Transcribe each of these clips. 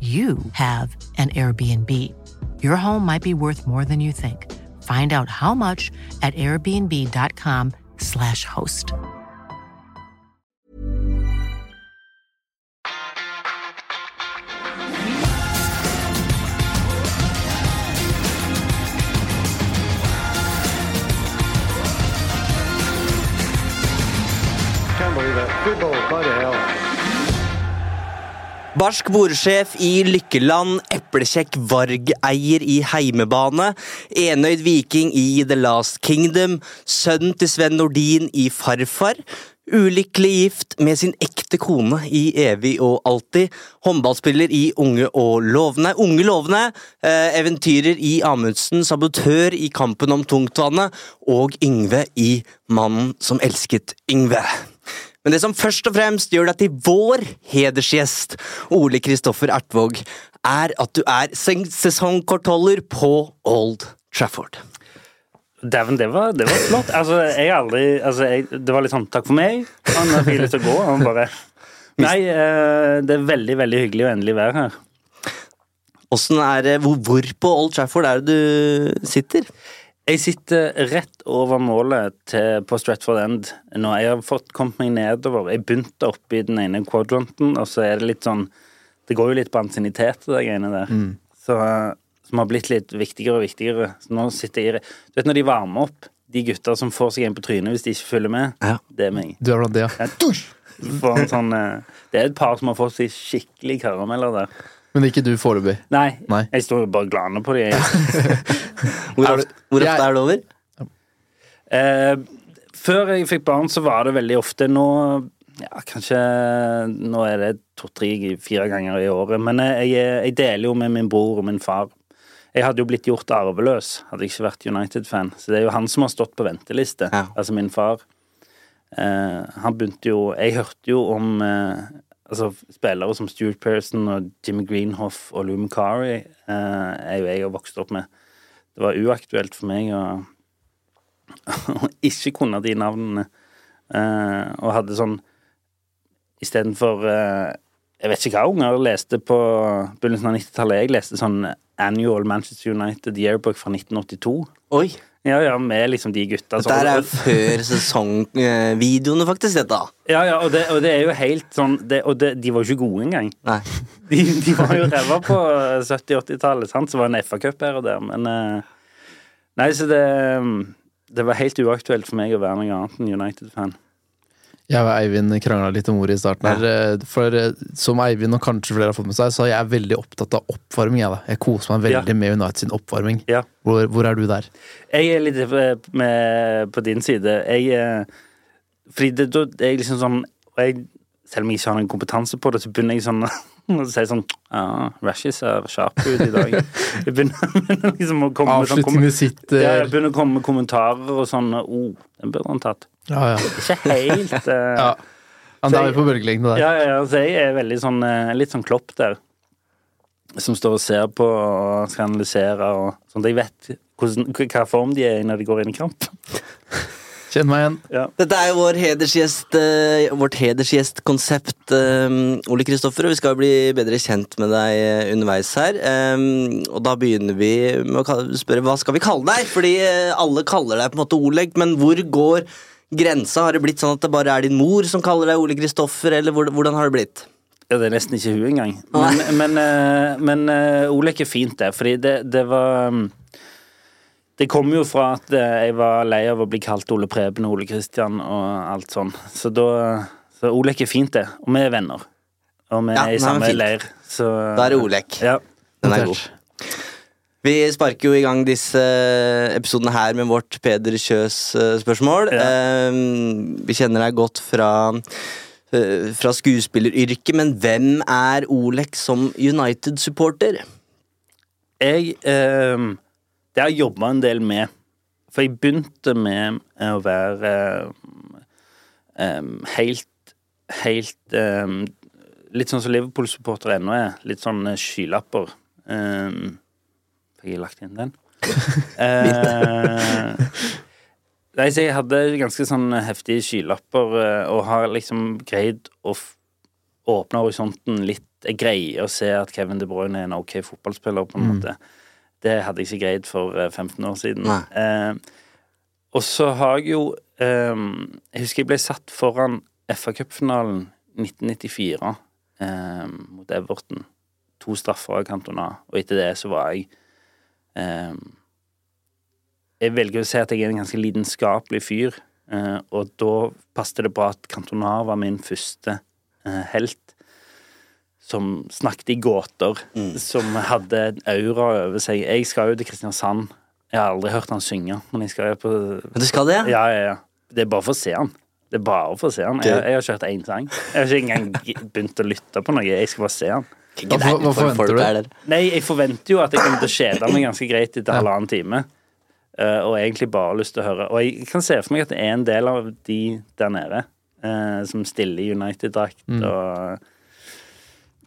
you have an Airbnb. Your home might be worth more than you think. Find out how much at airbnb.com/slash host. Can't believe it. Football, bloody hell. Barsk bordsjef i Lykkeland, eplekjekk Varg-eier i heimebane, enøyd viking i The Last Kingdom, sønnen til Sven Nordin i Farfar, ulykkelig gift med sin ekte kone i Evig og alltid, håndballspiller i Unge og lovende, Unge lovende, eh, eventyrer i Amundsen, sabotør i Kampen om tungtvannet, og Yngve i Mannen som elsket Yngve. Men det som først og fremst gjør deg til vår hedersgjest, Ole Kristoffer Ertvåg, er at du er sesongkortholder på Old Trafford. Dæven, det var, det var flott. Altså, jeg aldri altså, jeg, Det var litt sånn takk for meg. Han fikk lyst til å gå. Han bare Nei, eh, det er veldig, veldig hyggelig å endelig være her. Åssen er det, hvor, hvor på Old Trafford er det du sitter? Jeg sitter rett over målet til, på Stratford End nå. Jeg har fått kommet meg nedover. Jeg begynte oppe i den ene quadranten, og så er det litt sånn Det går jo litt på ansiennitet, de greiene der. Så, som har blitt litt viktigere og viktigere. Så nå sitter jeg i Du vet når de varmer opp, de gutta som får seg en på trynet hvis de ikke følger med, Ja. det er meg. Du er blant de, ja. Sånn, eh, det er et par som har fått seg skikkelig karameller der. Men ikke du foreløpig. Nei, Nei. jeg står jo bare glane på det. Hvor, Er ofte, er det over? Eh, før jeg fikk barn, så var det veldig ofte nå ja, Kanskje Nå er det to-tre-fire ganger i året. Men jeg, jeg deler jo med min bror og min far. Jeg hadde jo blitt gjort arveløs hadde jeg ikke vært United-fan. Så det er jo han som har stått på venteliste. Ja. Altså min far. Eh, han begynte jo Jeg hørte jo om eh, altså spillere som Stuart Pearson og Jimmy Greenhoff og Lou McCarry eh, er jo jeg har vokst opp med. Det var uaktuelt for meg å å ikke kunne de navnene. Eh, og hadde sånn Istedenfor eh, Jeg vet ikke hva unger leste på begynnelsen av 90-tallet. Jeg leste sånn Annual Manchester United Yearbook fra 1982. Oi! Ja, ja, med liksom de gutta. Dette her er før sesongvideoene, faktisk. dette. Ja, ja, og det, og det er jo helt sånn det, Og det, de var jo ikke gode engang. Nei. De, de var jo ræva på 70-80-tallet, sant? Så var det en FA-cup her og der, men eh, Nei, så det Det var helt uaktuelt for meg å være noe annet enn United-fan. Jeg og Eivind krangla litt om ordet i starten. her. ja. For eh, som Eivind og kanskje flere har fått med seg, så er jeg veldig opptatt av oppvarming. Jeg, jeg koser meg veldig Ja. med United sin oppvarming. Ja. Hvor, hvor er du der? Jeg er litt eh, med på din side. Jeg eh, Fordi det, det er liksom sånn jeg, Selv om jeg ikke har noen kompetanse på det, så begynner jeg sånn å jeg sånn Ja, Rashes ser sharp ut i dag. Jeg begynner, begynner liksom å komme med sånn sitter ja, jeg begynner å komme med kommentarer og sånn oh, den burde han tatt. Ja, ja. Ikke helt uh, ja. Han er vi på bølgelengde der. Ja, ja, ja, så jeg er veldig sånn eh, litt sånn klopp der. Som står og ser på og skal analysere og sånn. Jeg vet hvordan, hva form de er i når de går inn i kamp. Kjenn meg igjen. Ja. Dette er jo vår hedersgjest, eh, vårt hedersgjestkonsept, eh, Ole Kristoffer. Og vi skal bli bedre kjent med deg eh, underveis her. Og da begynner vi med å spørre hva skal vi kalle deg? Fordi alle kaller deg på en måte Oleg, men hvor går grensa? Har det blitt sånn at det bare er din mor som kaller deg Ole Kristoffer, eller hvordan har det blitt? Ja, det er nesten ikke hun engang. Men, men, men, men Olek er fint, det. Fordi det, det var um, Det kommer jo fra at eh, jeg var lei av å bli kalt Ole Preben og Ole Kristian og alt sånn. Så da Så Olek er fint, det. Og vi er venner. Og vi Ja, er i samme er leir. Så Da er det Olek. Ja. Den er god. Vi sparker jo i gang disse episodene her med vårt Peder Kjøs-spørsmål. Ja. vi kjenner deg godt fra, eh, fra skuespilleryrket, men hvem er Olek som United-supporter? Jeg eh, Det har jeg jobba en del med. For jeg begynte med å være um, helt Helt um, Litt sånn som Liverpool-supporter ennå er. Litt sånn eh, skylapper. Um, Fikk jeg lagt inn den? uh, jeg hadde ganske sånn heftige skylapper eh, og har liksom greid å åpne horisonten litt. Jeg greier å se at Kevin De Bruyne er en ok fotballspiller, på en måte. Det hadde jeg ikke greid for eh, 15 år siden. Eh, og så har jeg jo eh, Jeg husker jeg ble satt foran FA Cup-finalen 1994 eh, mot Everton. To straffer av Cantona, og etter det så var jeg eh, Jeg velger å si at jeg er en ganske lidenskapelig fyr, eh, og da passet det bra at Cantona var min første eh, helt. Som snakket i gåter, som hadde en aura over seg. Jeg skal jo til Kristiansand. Jeg har aldri hørt han synge, men jeg skal jo på Du skal det? ja, ja, ja. Det er bare for å se han. Det er bare for å se han. Jeg, jeg har hørt én sang. Jeg har ikke engang begynt å lytte på noe. Jeg skal bare se han. Ikke Hva- hva for forventer du? Nei, jeg forventer jo at jeg kommer til å kjede meg ganske greit etter halvannen time. Uh, og egentlig bare har lyst til å høre. Og jeg kan se for meg at det er en del av de der nede uh, som stiller i United-drakt og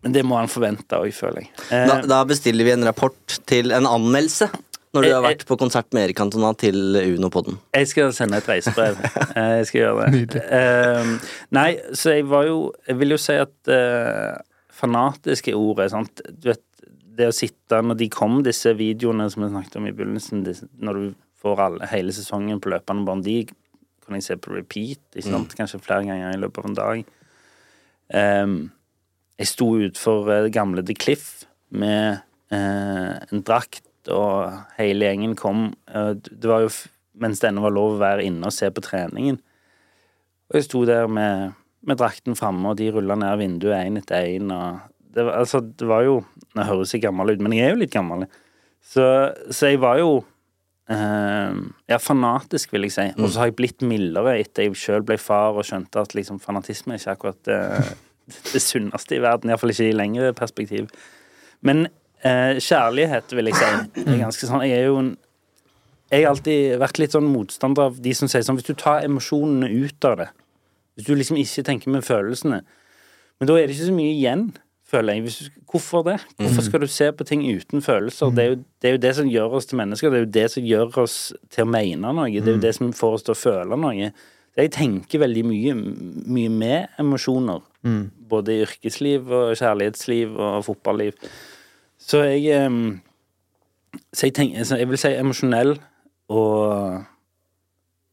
Men det må han forvente òg, føler jeg. Eh, Da, da bestiller vi en rapport til en anmeldelse når du jeg, har eh. vært på konsert med Erik Antona til Uno-podden. Jeg skal sende et reisebrev. Eh, Jeg skal gjøre det. Eh, nei, så jeg var jo Jeg vil jo si at fanatiske fanatisk er ordet, sant. Du vet, det å sitte Når de kom, disse videoene som vi snakket om i begynnelsen, disse- når du får alle, hele sesongen på løpende bånd, de kan jeg se på repeat, ikke sant? kanskje flere ganger i løpet av en dag. Eh, jeg sto utfor eh, det gamle The Cliff med eh, en drakt, og hele gjengen kom. Eh, det var jo mens det ennå var lov å være inne og se på treningen. Og jeg sto der med, med drakten framme, og de rulla ned vinduet én etter én. Det, altså, det var jo Nå høres jeg gammel ut, men jeg er jo litt gammel. Så, så jeg var jo eh, ja, fanatisk, vil jeg si. Og så har jeg blitt mildere etter jeg sjøl ble far og skjønte at liksom, fanatisme er ikke akkurat eh, det sunneste i verden. Iallfall ikke i lengre perspektiv. Men eh, kjærlighet, vil jeg si, er ganske sånn Jeg er jo en Jeg har alltid vært litt sånn motstander av de som sier sånn Hvis du tar emosjonene ut av det, hvis du liksom ikke tenker med følelsene, men da er det ikke så mye igjen, føler jeg. Hvis hvorfor det? Hvorfor skal du se på ting uten følelser? Det er, jo, det er jo det som gjør oss til mennesker. Det er jo det som gjør oss til å mene noe. Det er jo det som får oss til å føle noe. Så jeg tenker veldig mye, mye med emosjoner. Både i yrkesliv og kjærlighetsliv og fotballiv. Så jeg Så jeg, tenker, så jeg vil si emosjonell og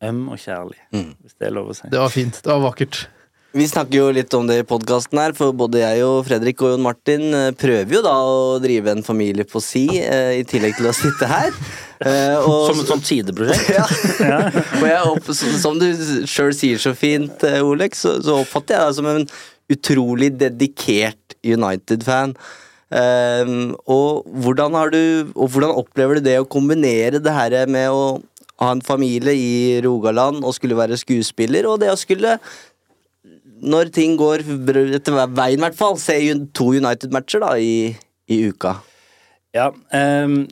øm og kjærlig, hvis det er lov å si. Det var fint. Det var vakkert. Vi snakker jo litt om det i podkasten her, for både jeg og Fredrik og Jon Martin eh, prøver jo da å drive en familie på si, eh, i tillegg til å sitte her. Eh, og, Som et sånt sideprosjekt. ja. og jeg som som du sjøl sier så fint, eh, Olek, så, så oppfatter jeg deg som en utrolig dedikert United-fan. Ehm, og, hvordan har du, og hvordan opplever du det å kombinere det her med å ha en familie i Rogaland og skulle være skuespiller, og det å skulle når ting går etter veien, i hvert fall, se to United-matcher da i, i uka. Ja, ehm,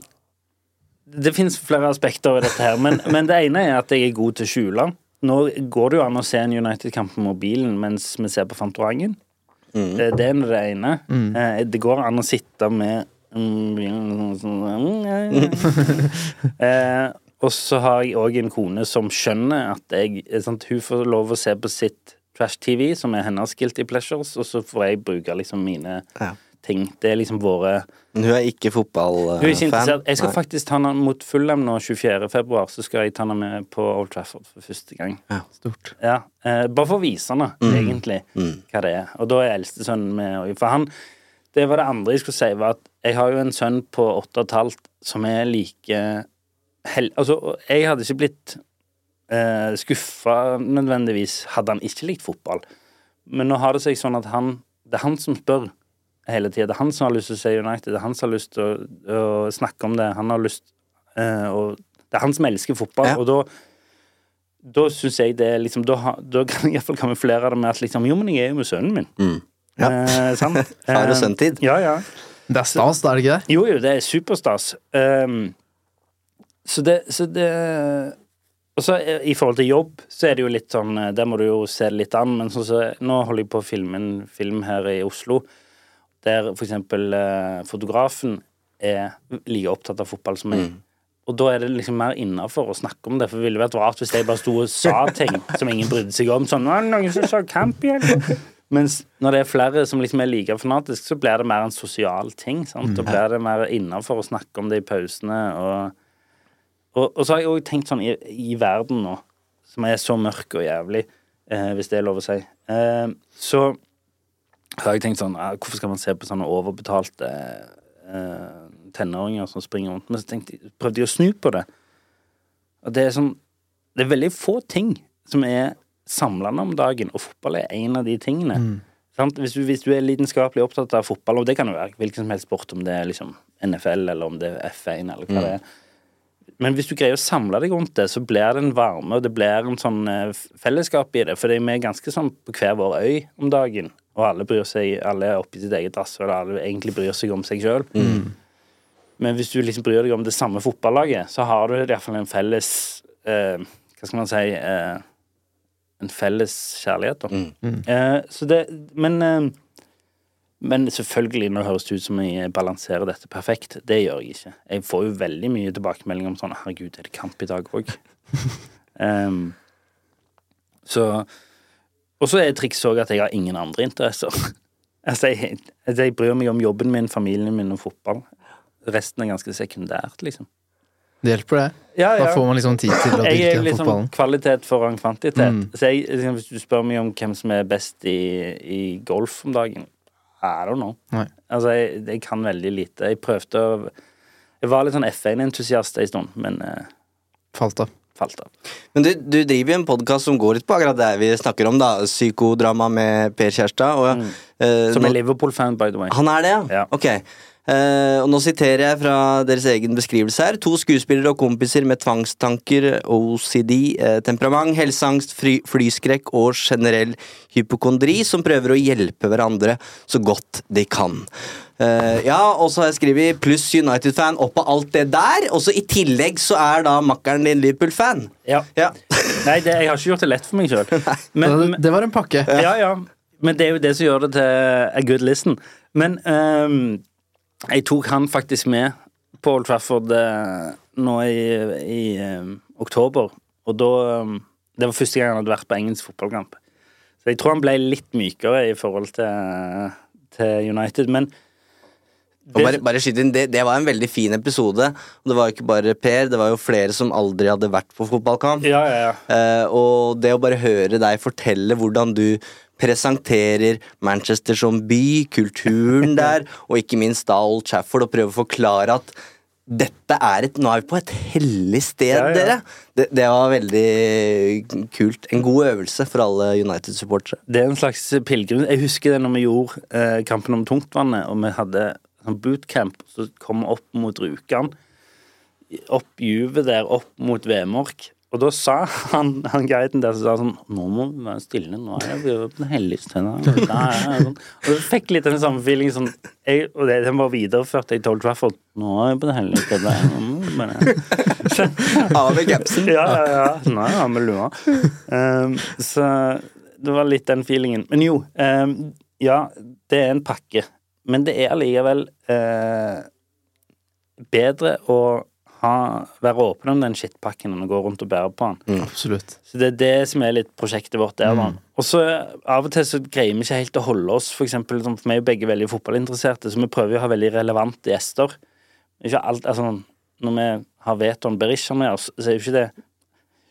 det finnes flere aspekter ved dette her, men, men det ene er at jeg er god til å skjule. Nå går det jo an å se en United-kamp på mobilen mens vi ser på Fantorangen. Det, det er det ene. Mm. det går an å sitte med eh, Og så har jeg òg en kone som skjønner at jeg sant, Hun får lov å se på sitt Trash TV, som er hennes guilty pleasures, og så får jeg bruke liksom mine Ja. Ting. Det er liksom våre hun er ikke fotballfan? Hun er ikke interessert. Jeg skal Nei. faktisk ta henne mot Fulham nå 24. februar. Så skal jeg ta henne med på Old Trafford for første gang. Stort. Ja, eh, Bare for å vise henne, egentlig, hva det er. Og da er eldstesønnen med. òg. For han Det var det andre jeg skulle si, var at jeg har jo en sønn på åtte og et halvt som er like hel... Altså, jeg hadde ikke blitt eh, skuffa nødvendigvis hadde han ikke likt fotball. Men nå har det seg sånn at han Det er han som spør hele tida. Det er han som har lyst til å se United. Det er han som har lyst til å, å snakke om det. Han har lyst uh, og Det er han som elsker fotball, Ja. og da da syns jeg det er liksom Da, da kan jeg iallfall kamuflere det med at liksom Jo, men jeg er jo med sønnen min. Mm. Ja. Eh, sant? Far og sønn-tid. Ja, ja. Det er stas, da er det ikke det? Jo, jo, det er superstas. Um, så det, så det Og så eh, i forhold til jobb, så er det jo litt sånn eh, Der må du jo se det litt an, men sånn så, nå holder jeg på å filme en film her i Oslo der eksempel eh, fotografen er like opptatt av fotball som meg. Og da er det liksom mer innafor å snakke om det, for det ville vært rart hvis jeg bare sto og sa ting som ingen brydde seg om. Sånn, «Nå er noen som sa camp igjen. Mens når det er flere som liksom er like fanatiske, så blir det mer en sosial ting. Sant? Da blir det mer innafor å snakke om det i pausene. Og, og, og så har jeg òg tenkt sånn i, i verden nå, som er så mørk og jævlig, eh, hvis det er lov å si, eh, så har jeg tenkt sånn ah, Hvorfor skal man se på sånne overbetalte eh, tenåringer som springer rundt? Men så tenkte prøvde jeg å snu på det. Og det er sånn Det er veldig få ting som er samlende om dagen, og fotball er en av de tingene. Mm. Hvis, du, hvis du er lidenskapelig opptatt av fotball, og det kan jo være hvilken som helst sport, om det er liksom NFL, eller om det er F1, eller hva det er. Men hvis du greier å samle deg rundt det, så blir det en varme, og det blir en sånn eh, fellesskap i det. For vi er ganske sånn på hver vår øy om dagen, og alle bryr seg, alle er oppi sitt eget rasshøl, og alle egentlig bryr seg om seg sjøl. Men hvis du liksom bryr deg om det samme fotballaget, så har du iallfall en felles eh, Hva skal man si eh, En felles kjærlighet, da. Eh, så det Men eh, men selvfølgelig, nå høres det ut som jeg balanserer dette perfekt. Det gjør jeg ikke. Jeg får jo veldig mye tilbakemelding om sånn Herregud, er det kamp i dag òg? um, så Og så er trikset òg at jeg har ingen andre interesser. altså, jeg, altså, jeg bryr meg om jobben min, familien min og fotball. Resten er ganske sekundært, liksom. Det hjelper, det. Ja, Da får man liksom tid til å jeg er liksom fotballen. kvalitet foran kvantitet. Mm. Så jeg, liksom, hvis du spør meg om hvem som er best i, i golf om dagen I don't know. Nei. Altså, jeg, jeg kan veldig lite. Jeg prøvde å Jeg var litt sånn F1-entusiast en stund, men eh, Falt av. falt av. Men du, du driver jo en podkast som går litt på akkurat det vi snakker om, da. Psykodrama med Per Kjærstad. Og, Uh, Som er Liverpool-fan, by the way. Han er det, ja? Ja. Ok. Eh, og nå siterer jeg fra deres egen beskrivelse her. To skuespillere og kompiser med tvangstanker, OCD, uh, temperament, helseangst, fly, flyskrekk og generell hypokondri som prøver å hjelpe hverandre så godt de kan. Uh, ja, og så har jeg skrevet pluss United-fan oppå alt det der. Og så i tillegg så er da makkeren din Liverpool-fan. Ja. Ja. Nei, det, jeg har ikke gjort det lett for meg sjøl. Men, det, det var en pakke. ja, ja. Men det er jo det som gjør det til a good listen. Men ehm, jeg tok han faktisk med på Old Trafford eh, nå i, i ehm, oktober. Og da ehm, Det var første gang han hadde vært på engelsk fotballkamp. Så jeg tror han ble litt mykere i forhold til, til United. Men Og bare, bare inn, det, det var en veldig fin episode. Det var jo ikke bare Per, det var jo flere som aldri hadde vært på fotballkamp. Ja, ja, ja. Eh, og det å bare høre deg fortelle hvordan du presenterer Manchester som by, kulturen der, og ikke minst da Old Trafford, og prøve å forklare at dette er et Nå er vi på et hellig sted, Ja, ja. dere! Det, det var veldig kult. En god øvelse for alle United-supportere. Det er en slags pilegrim. Jeg husker det når vi gjorde eh, kampen om tungtvannet, og vi hadde sånn bootcamp som kom opp mot Rjukan. Opp juvet der, opp mot Vemork. Og da sa han, han guiden der så sa sånn Nå må vi være stille, nå er vi på den hellige stund. Sånn. Og jeg fikk litt den samme feelingen sånn jeg, Og det den var videreført i Told Trafford. Nå er vi på den hellige stund. Av med capsen. ja, ja, ja. er ja, med lua. Um, så det var litt den feelingen. Men jo, um, ja, det er en pakke. Men det er allikevel eh, bedre å ha, være åpen om den skittpakken og gå rundt og bære på den. Absolutt. Så det er det som er litt prosjektet vårt der, da. Og så av og til så greier vi ikke helt å holde oss, for eksempel, for meg er jo begge veldig fotballinteresserte, så vi prøver jo å ha veldig relevante gjester. Ikke alt, altså, når vi har Veton Berisha med oss, så er jo ikke det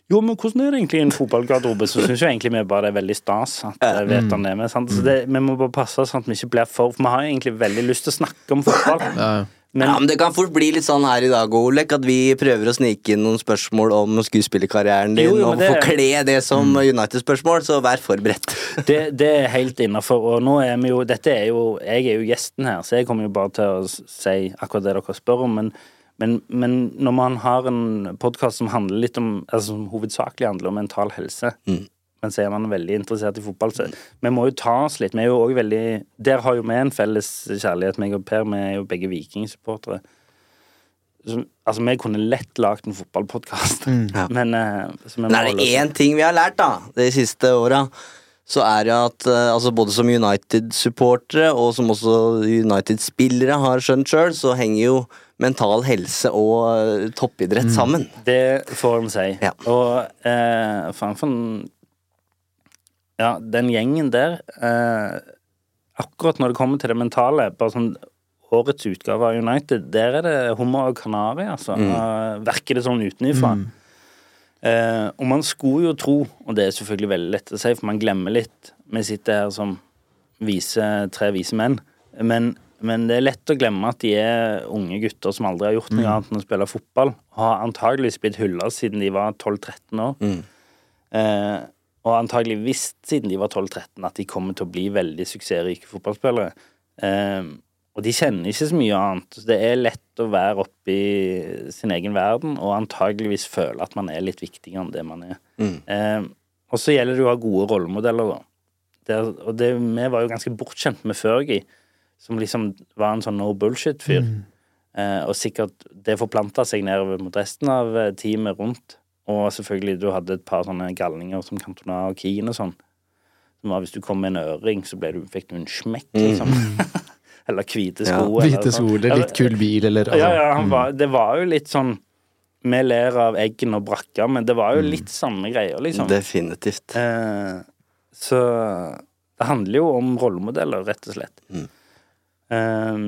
jo, men hvordan er det egentlig i en fotballgarderobe? Så syns jo egentlig vi bare det er veldig stas at eh, Veton er med. Sant? Så det, vi må bare passe sånn at vi ikke blir for For vi har egentlig veldig lyst til å snakke om fotball. Ja, ja. Men, ja, men Det kan fort bli litt sånn her i dag, Olek, at vi prøver å snike inn noen spørsmål om skuespillerkarrieren din, Jo, jo, og det- forkle det som United-spørsmål, så vær forberedt. det, det er helt innafor. Og nå er vi jo Dette er jo Jeg er jo gjesten her, så jeg kommer jo bare til å si akkurat det dere spør om. Men, men, men når man har en podkast som handler litt om Altså som hovedsakelig handler om mental helse, men så er man veldig interessert i fotball, så vi må jo ta oss litt. Vi er jo òg veldig Der har jo vi en felles kjærlighet, meg og Per. Vi er jo begge vikingsupportere. Altså, vi kunne lett lagd en fotballpodkast, Ja. men eh, så vi må Men er holde det oss- én ting vi har lært da, de siste åra, så er det at eh, altså både som United-supportere og som også United-spillere har skjønt sjøl, så henger jo mental helse og eh, toppidrett sammen. Det får en si. Ja. Og eh, faen for en Ja, den gjengen der eh, Akkurat når det kommer til det mentale, bare sånn årets utgave av United, der er det hummer og kanari, altså. Mm. Verker det sånn utenifra. Eh, og man skulle jo tro, og det er selvfølgelig veldig lett å si, for man glemmer litt Vi sitter her som vise, tre vise menn. Men, men det er lett å glemme at de er unge gutter som aldri har gjort noe annet enn å spille fotball. Og har antageligvis blitt hylla siden de var 12-13 år. Eh, og antagelig visst siden de var 12-13 at de kommer til å bli veldig suksessrike fotballspillere. Eh, og de kjenner ikke så mye annet. Så det er lett å være oppe i sin egen verden og antageligvis føle at man er litt viktigere enn det man er. Eh, og så gjelder det å ha gode rollemodeller, da. Det, og det, vi var jo ganske bortskjemt med Fergie, som liksom var en sånn no bullshit-fyr. Eh, og sikkert det forplanta seg nedover mot resten av eh, teamet rundt. Og selvfølgelig, du hadde et par sånne galninger som Cantona og Keane og sånn. Som var hvis du kom med en øring, så ble du, fikk du en smekk, liksom. eller hvite sko. Ja, Hvite sånn. sko eller litt kul bil eller altså, Ja, ja, han var, det var jo litt sånn Vi ler av eggen og brakka, men det var jo litt samme greier, liksom. Definitivt. Eh, så det handler jo om rollemodeller, rett og slett. Eh,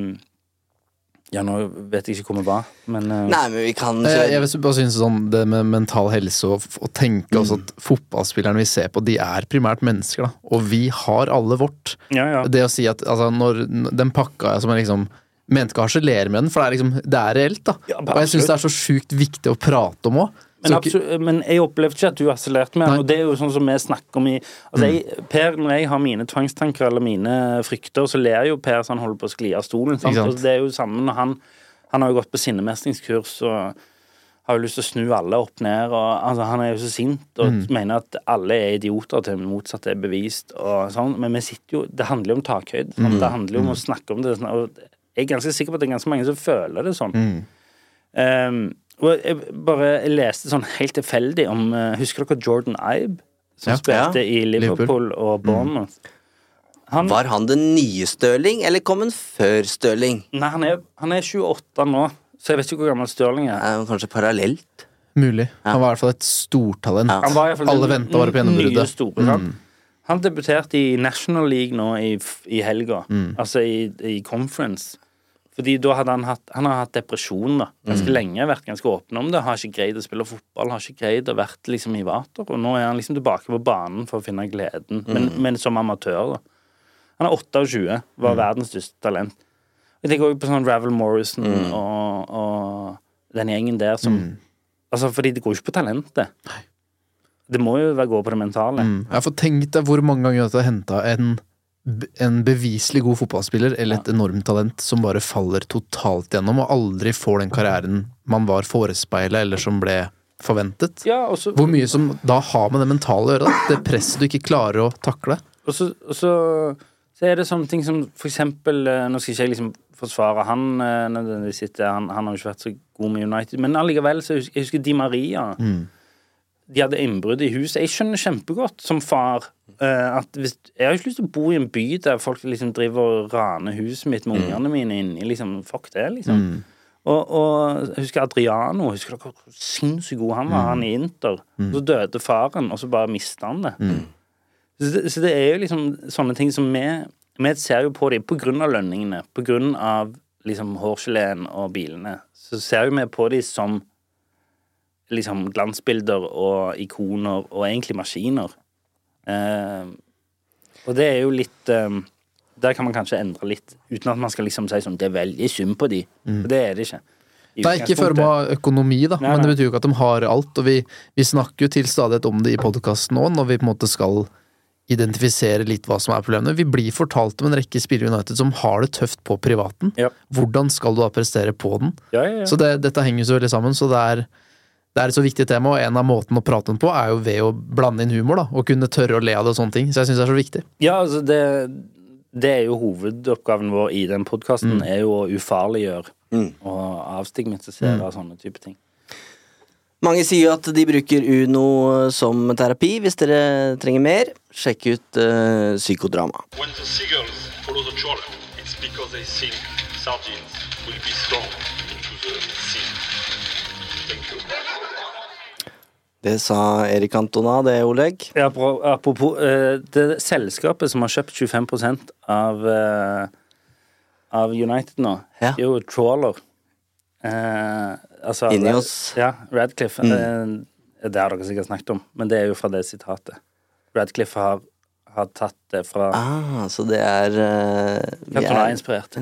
ja, nå vet jeg ikke hvor vi var, men uh... Nei, men vi kan ikke... Jeg, jeg vil bare synes sånn Det med mental helse og, å tenke også at fotballspillerne vi ser på, de er primært mennesker, da. Og vi har alle vårt. ja, ja. Det å si at altså, når den pakka som jeg liksom mente ikke å harselere med den, for det er liksom Det er reelt, da. Ja, og jeg syns det er så sjukt viktig å prate om òg. Men, absolutt, men jeg opplevde ikke at du harselerte med Nei. og det er jo sånn som vi snakker om i altså jeg, Per, når jeg har mine tvangstanker eller mine frykter, så ler jo Per så han holder på å skli av stolen. Sant? Sant? Og det er jo samme når han Han har jo gått på sinnemestringskurs og har jo lyst til å snu alle opp ned. Og, altså, han er jo så sint og mener at alle er idioter til det motsatte er bevist. Og sånn. Men vi sitter jo, det handler jo om takhøyde. Mm. Det handler jo om å snakke om det. sånn, Og jeg er ganske sikker på at det er ganske mange som føler det sånn. Um, og jeg bare leste sånn helt tilfeldig om uh, Husker dere Jordan Ibe? Som Ja. spilte Ja. i Liverpool, og Bournemouth. Han, Var han den nye Stirling, eller kom han før Stirling? nei, han, er, han er 28 nå, så jeg vet ikke hvor gammel Stirling er. Er kanskje parallelt? Mulig. Han var i hvert fall et stortalent. Ja. Alle venta bare på gjennombruddet. Mm. Han debuterte i National League nå i, i helga, altså i, i conference. Fordi da hadde han hatt Han har hatt depresjon da ganske lenge, vært ganske åpen om det. Har ikke greid å spille fotball, har ikke greid å vært liksom i vater. Og nå er han liksom tilbake på banen for å finne gleden, men, men som amatør, da. Han er 28, var verdens største talent. Jeg tenker også på sånn Ravel Morrison og, og den gjengen der som Altså, fordi det går jo ikke på talentet. Det må jo gå på det mentale. Mm. Jeg får tenkt deg hvor mange ganger du har henta en, en beviselig god fotballspiller eller et enormt talent som bare faller totalt gjennom og aldri får den karrieren man var forespeila eller som ble forventet. Ja, også, Hvor mye som da har med det mentale å gjøre. Det presset du ikke klarer å takle. og så, og så, så er det sånne ting som for eksempel eh, Nå skal ikke jeg liksom forsvare han eh, nødvendigvis han, han har jo ikke vært så god med United, men allikevel så husker jeg husker Di Maria. De hadde innbrudd i huset. Jeg skjønner kjempegodt som far at hvis Jeg har ikke lyst til å bo i en by der folk liksom driver og raner huset mitt med ungene mine inni. Liksom, fuck det, liksom. Og, og jeg husker Adriano. Husker dere hvor sinnssykt god han var, han i Inter? Mm. Så døde faren, og så bare mista han det. Så, det. så det er jo liksom sånne ting som vi Vi ser jo på dem på grunn av lønningene, på grunn av liksom hårgeleen og bilene. Så ser jo vi på dem som liksom glansbilder og ikoner og egentlig maskiner. Eh, og det er jo litt eh, Der kan man kanskje endre litt, uten at man skal liksom si sånn Det er veldig synd på de. For det er det ikke. I Det er ikke i form utgangspunktet. økonomi, da, Nei, men det betyr jo ikke at de har alt. Og vi, vi snakker jo til stadighet om det i podkasten nå, når vi på en måte skal identifisere litt hva som er problemene. Vi blir fortalt om en rekke spillere i United som har det tøft på privaten. Ja. Hvordan skal du da prestere på den? Ja, ja, ja. Så det, dette henger så veldig sammen, så det er, det er et så viktig tema, og en av måtene å prate om på er jo ved å blande inn humor, da, og kunne tørre å le av det og sånne ting. Så jeg syns det er så viktig. Ja, altså det, det er jo hovedoppgaven vår i den podkasten, er jo å ufarliggjøre og avstigmatisere sånne type ting. Mange sier jo at de bruker Uno som terapi. Hvis dere trenger mer, sjekk ut uh, psykodrama. When the seagulls follow the trawler, it's because they think sardines will be thrown into the sea. Thank you. Det sa Erik Antona, det, Oleg. Ja, bra. Apropos eh, det selskapet som har kjøpt 25 av, eh, av United nå, Ja. er jo Trawler. Eh, altså, Ineos. Ja, Radcliffe. Mm. det har dere sikkert snakket om, men det er jo fra det sitatet. Radcliffe har, har tatt det fra Ah, så det er uh, Cantona-inspirert.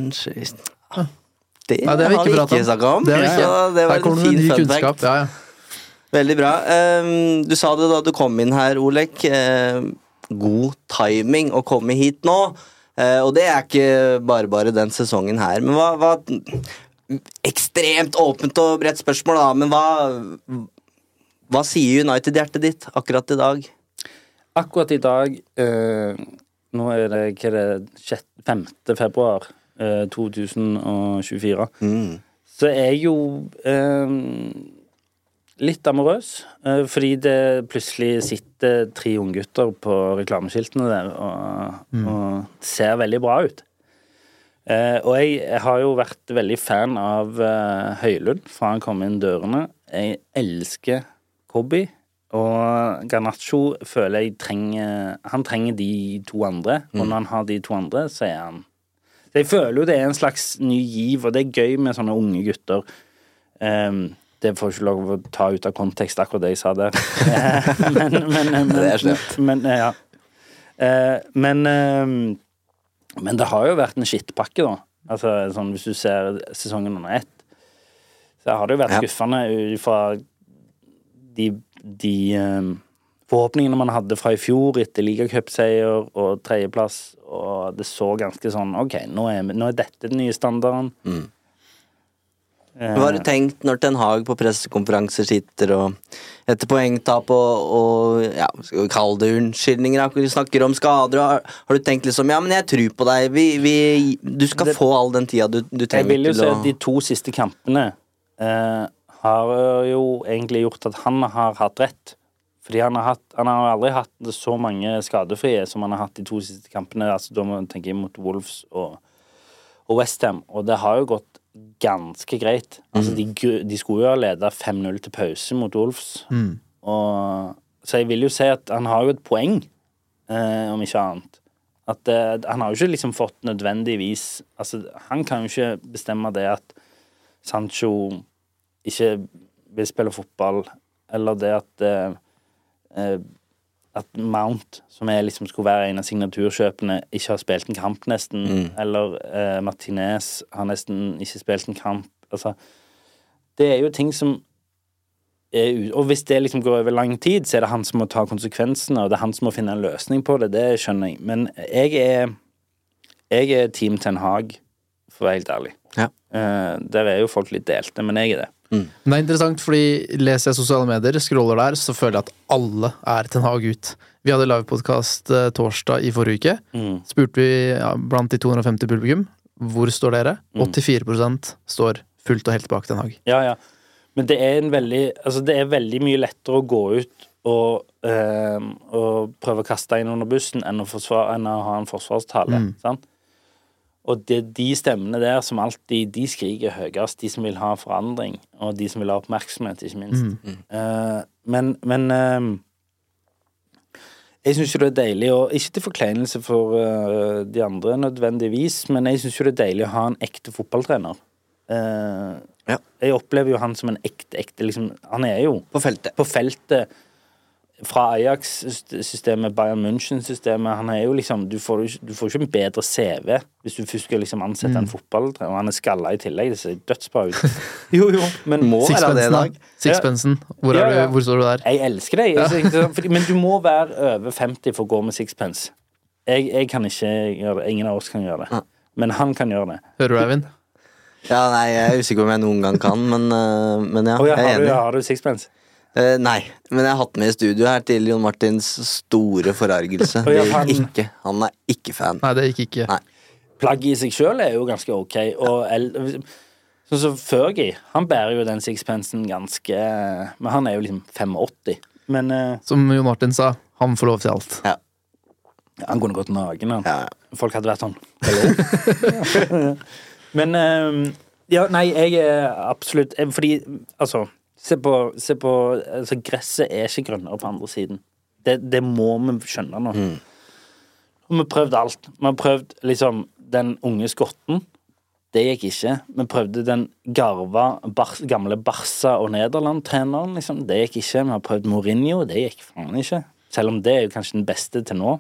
Det, Nei, det har vi ikke pratet om. snakket om. Det ikke. Så det var en fin fun fact. Ja, ja. Veldig bra. Um, du sa det da du kom inn her, Olek. Um, god timing å komme hit nå. Uh, og det er ikke bare bare den sesongen her. Men hva, hva Ekstremt åpent og bredt spørsmål, da. Men hva Hva sier United-hjertet ditt akkurat i dag? Akkurat i dag øh, Nå er det hva er det, 5. februar øh, 2024. Mm. Så er jo eh, litt amorøs. eh, fordi det plutselig sitter tre unggutter på reklameskiltene der og, og ser veldig bra ut. Eh, og jeg, har jo vært veldig fan av eh, Høylund fra han kom inn dørene. Jeg elsker Cobby. Og Garnaccio føler jeg trenger Han trenger de to andre, og når han har de to andre, så er han Så jeg føler jo det er en slags ny giv, og det er gøy med sånne unge gutter. Ehm, det får ikke lov å ta ut av kontekst, akkurat det jeg sa der. Eh, men, men, men, Det er slemt. Men, eh, ja. Eh, men ehm, men det har jo vært en skittpakke, da. Altså, sånn, hvis du ser sesongen under ett, så har det jo vært skuffende ut fra de, de eh, forhåpningene man hadde fra i fjor etter ligacupseier og tredjeplass, og det så ganske sånn OK, nå er, nå er dette den nye standarden. Eh, Hva har du tenkt når Ten Hag på pressekonferanser sitter og etter poengtap og, og ja, skal vi kalle det unnskyldninger, vi snakker om skader, og har, du tenkt liksom ja, men jeg tror på deg, vi, vi, du skal Det- få all den tida du, du Jeg vil jo si at de to siste kampene eh, har jo egentlig gjort at han har hatt rett. Fordi han har, hatt, han har aldri hatt så mange skadefrie som han har hatt de to siste kampene. Altså, da må man tenke mot Wolves og, og Westham. Og det har jo gått ganske greit. Altså, de, de skulle jo ha leda 5-0 til pause mot Wolves. Og, så jeg vil jo si at han har jo et poeng, eh, om ikke annet. At eh, Han har jo ikke liksom fått nødvendigvis Altså, han kan jo ikke bestemme det at Sancho ikke vil spille fotball, eller det at eh, eh, at Mount, som er liksom skulle være en av signaturkjøpene, ikke har spilt en kamp, nesten. Eller eh, Martinez har nesten ikke spilt en kamp. Altså, det er jo ting som er. Og hvis det liksom går over lang tid, så er det han som må ta konsekvensene, og det er han som må finne en løsning på det. Det skjønner jeg. Men jeg er Jeg er Team Ten Hag, for å være helt ærlig. Ja. Eh, der er jo folk litt delte, men jeg er det. Men det er interessant, fordi leser jeg sosiale medier, scroller der, så føler jeg at alle er Ten Hag ut. Vi hadde livepodkast eh, torsdag i forrige uke. Mm. Spurte vi ja, blant de 250 publikum hvor står dere. Mm. 84% står fullt og helt bak Ten Hag. Ja, ja. Men det er en veldig Altså, det er veldig mye lettere å gå ut og, eh, og prøve å kaste inn under bussen enn å, forsvare, enn å ha en forsvarstale. Sant? Og det er de stemmene der som alltid De skriker høyest, de som vil ha forandring, og de som vil ha oppmerksomhet, ikke minst. Eh, men men uh, jeg syns jo det er deilig, og ikke til forkleinelse for uh, de andre nødvendigvis, men jeg syns jo det er deilig å ha en ekte fotballtrener. Eh, Ja. Jeg opplever jo han som en ekte, ekte liksom, Han er jo På feltet. på feltet fra Ajax-systemet, Bayern München-systemet Han er jo liksom Du får jo ikke, du får ikke en bedre CV hvis du først skal liksom ansette en fotballtrener, og han er skalla i tillegg. Det ser dødsbra ut. Jo, jo, men Må være det Sixpensen, da. Sixpensen. Hvor, er Ja, ja. du, hvor står du der? Jeg elsker deg, ikke- fordi, men du må være over 50 for å gå med sixpence. Jeg, jeg kan ikke gjøre det. Ingen av oss kan gjøre det. Men han kan gjøre det. Hører du, Eivind? Ja, nei, jeg er usikker om jeg noen gang kan, men, eh, men ja, Oh, ja, jeg er har, du, ja, har du sixpence? Eh, nei, men jeg har hatt med i studio her til Jon Martins store forargelse. Det han- gikk ikke. Han er ikke fan. Nei, det gikk ikke. Nei. Plagget i seg sjøl er jo ganske ok. Og el, sånn som Fergie, han bærer jo den sixpensen ganske Men han er jo liksom 85. Men uh... Som Jon Martin sa, han får lov til alt. Ja. han kunne gått naken. Han. Ja. Folk hadde vært sånn Men eh, Ja, nei, jeg er absolutt Fordi, altså Se på, se på altså, Gresset er ikke grønnere på andre siden. Det, det må vi skjønne nå. Og vi har prøvd alt. Vi har prøvd liksom den unge skotten. Det gikk ikke. Vi prøvde den garva, bar, gamle Barca og Nederland-treneren. Liksom. Det gikk ikke. Vi har prøvd Mourinho. Det gikk faen ikke. Selv om det er jo kanskje den beste til nå.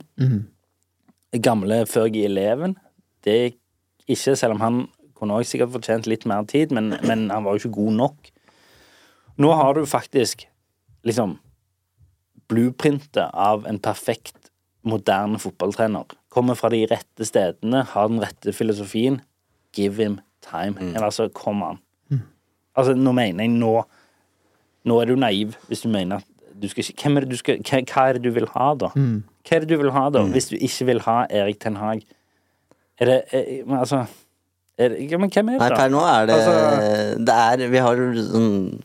Gamle Fergie Eleven. Det gikk ikke, selv om han kunne også sikkert fortjent litt mer tid, men, men han var jo ikke god nok. Nå har du faktisk liksom blueprintet av en perfekt moderne fotballtrener. Kommer fra de rette stedene, har den rette filosofien. Give him time. Eller altså, kom an. Altså, nå mener jeg nå Nå er du naiv hvis du mener at du skal Hvem er det du skal hva, hva er det du vil ha, da? Hva er det du vil ha, da? Hvis du ikke vil ha Erik Ten Hag? Er det er, men Altså er det, Men hvem er det, Nei, per nå er det Altså- Det er Vi har sånn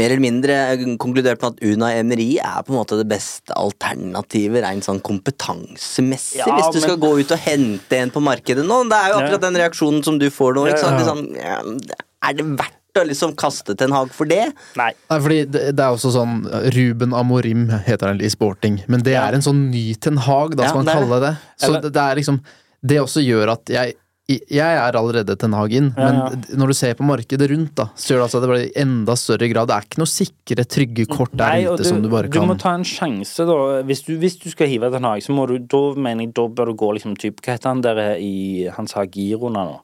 mer eller mindre konkludert med at Una Emery er på en måte det beste alternativet rent sånn kompetansemessig. Ja, hvis du skal gå ut og hente en på markedet nå. Det er jo akkurat Ja. den reaksjonen som du får nå. Ikke sant? ja. Liksom, ja, er det verdt å liksom kaste Ten Hag for det? Nei. Nei, fordi det, det er også sånn Ruben Amorim heter han i sporting, men det Ja. er en sånn ny Ten Hag, da, Ja, skal man det er kalle det. Så det, det er liksom Det også gjør at jeg jeg er allerede Ten Hag inn, Ja, men ja. når du ser på markedet rundt, da, så gjør det altså at det blir enda større grad Det er ikke noe sikre, trygge kort der Nei, ute ute som du bare Du må ta en sjanse, da. Hvis du, hvis du skal hive Ten Hag, så må du Da mener jeg, da bør du gå liksom typ Hva heter han der i Han sa Girona nå?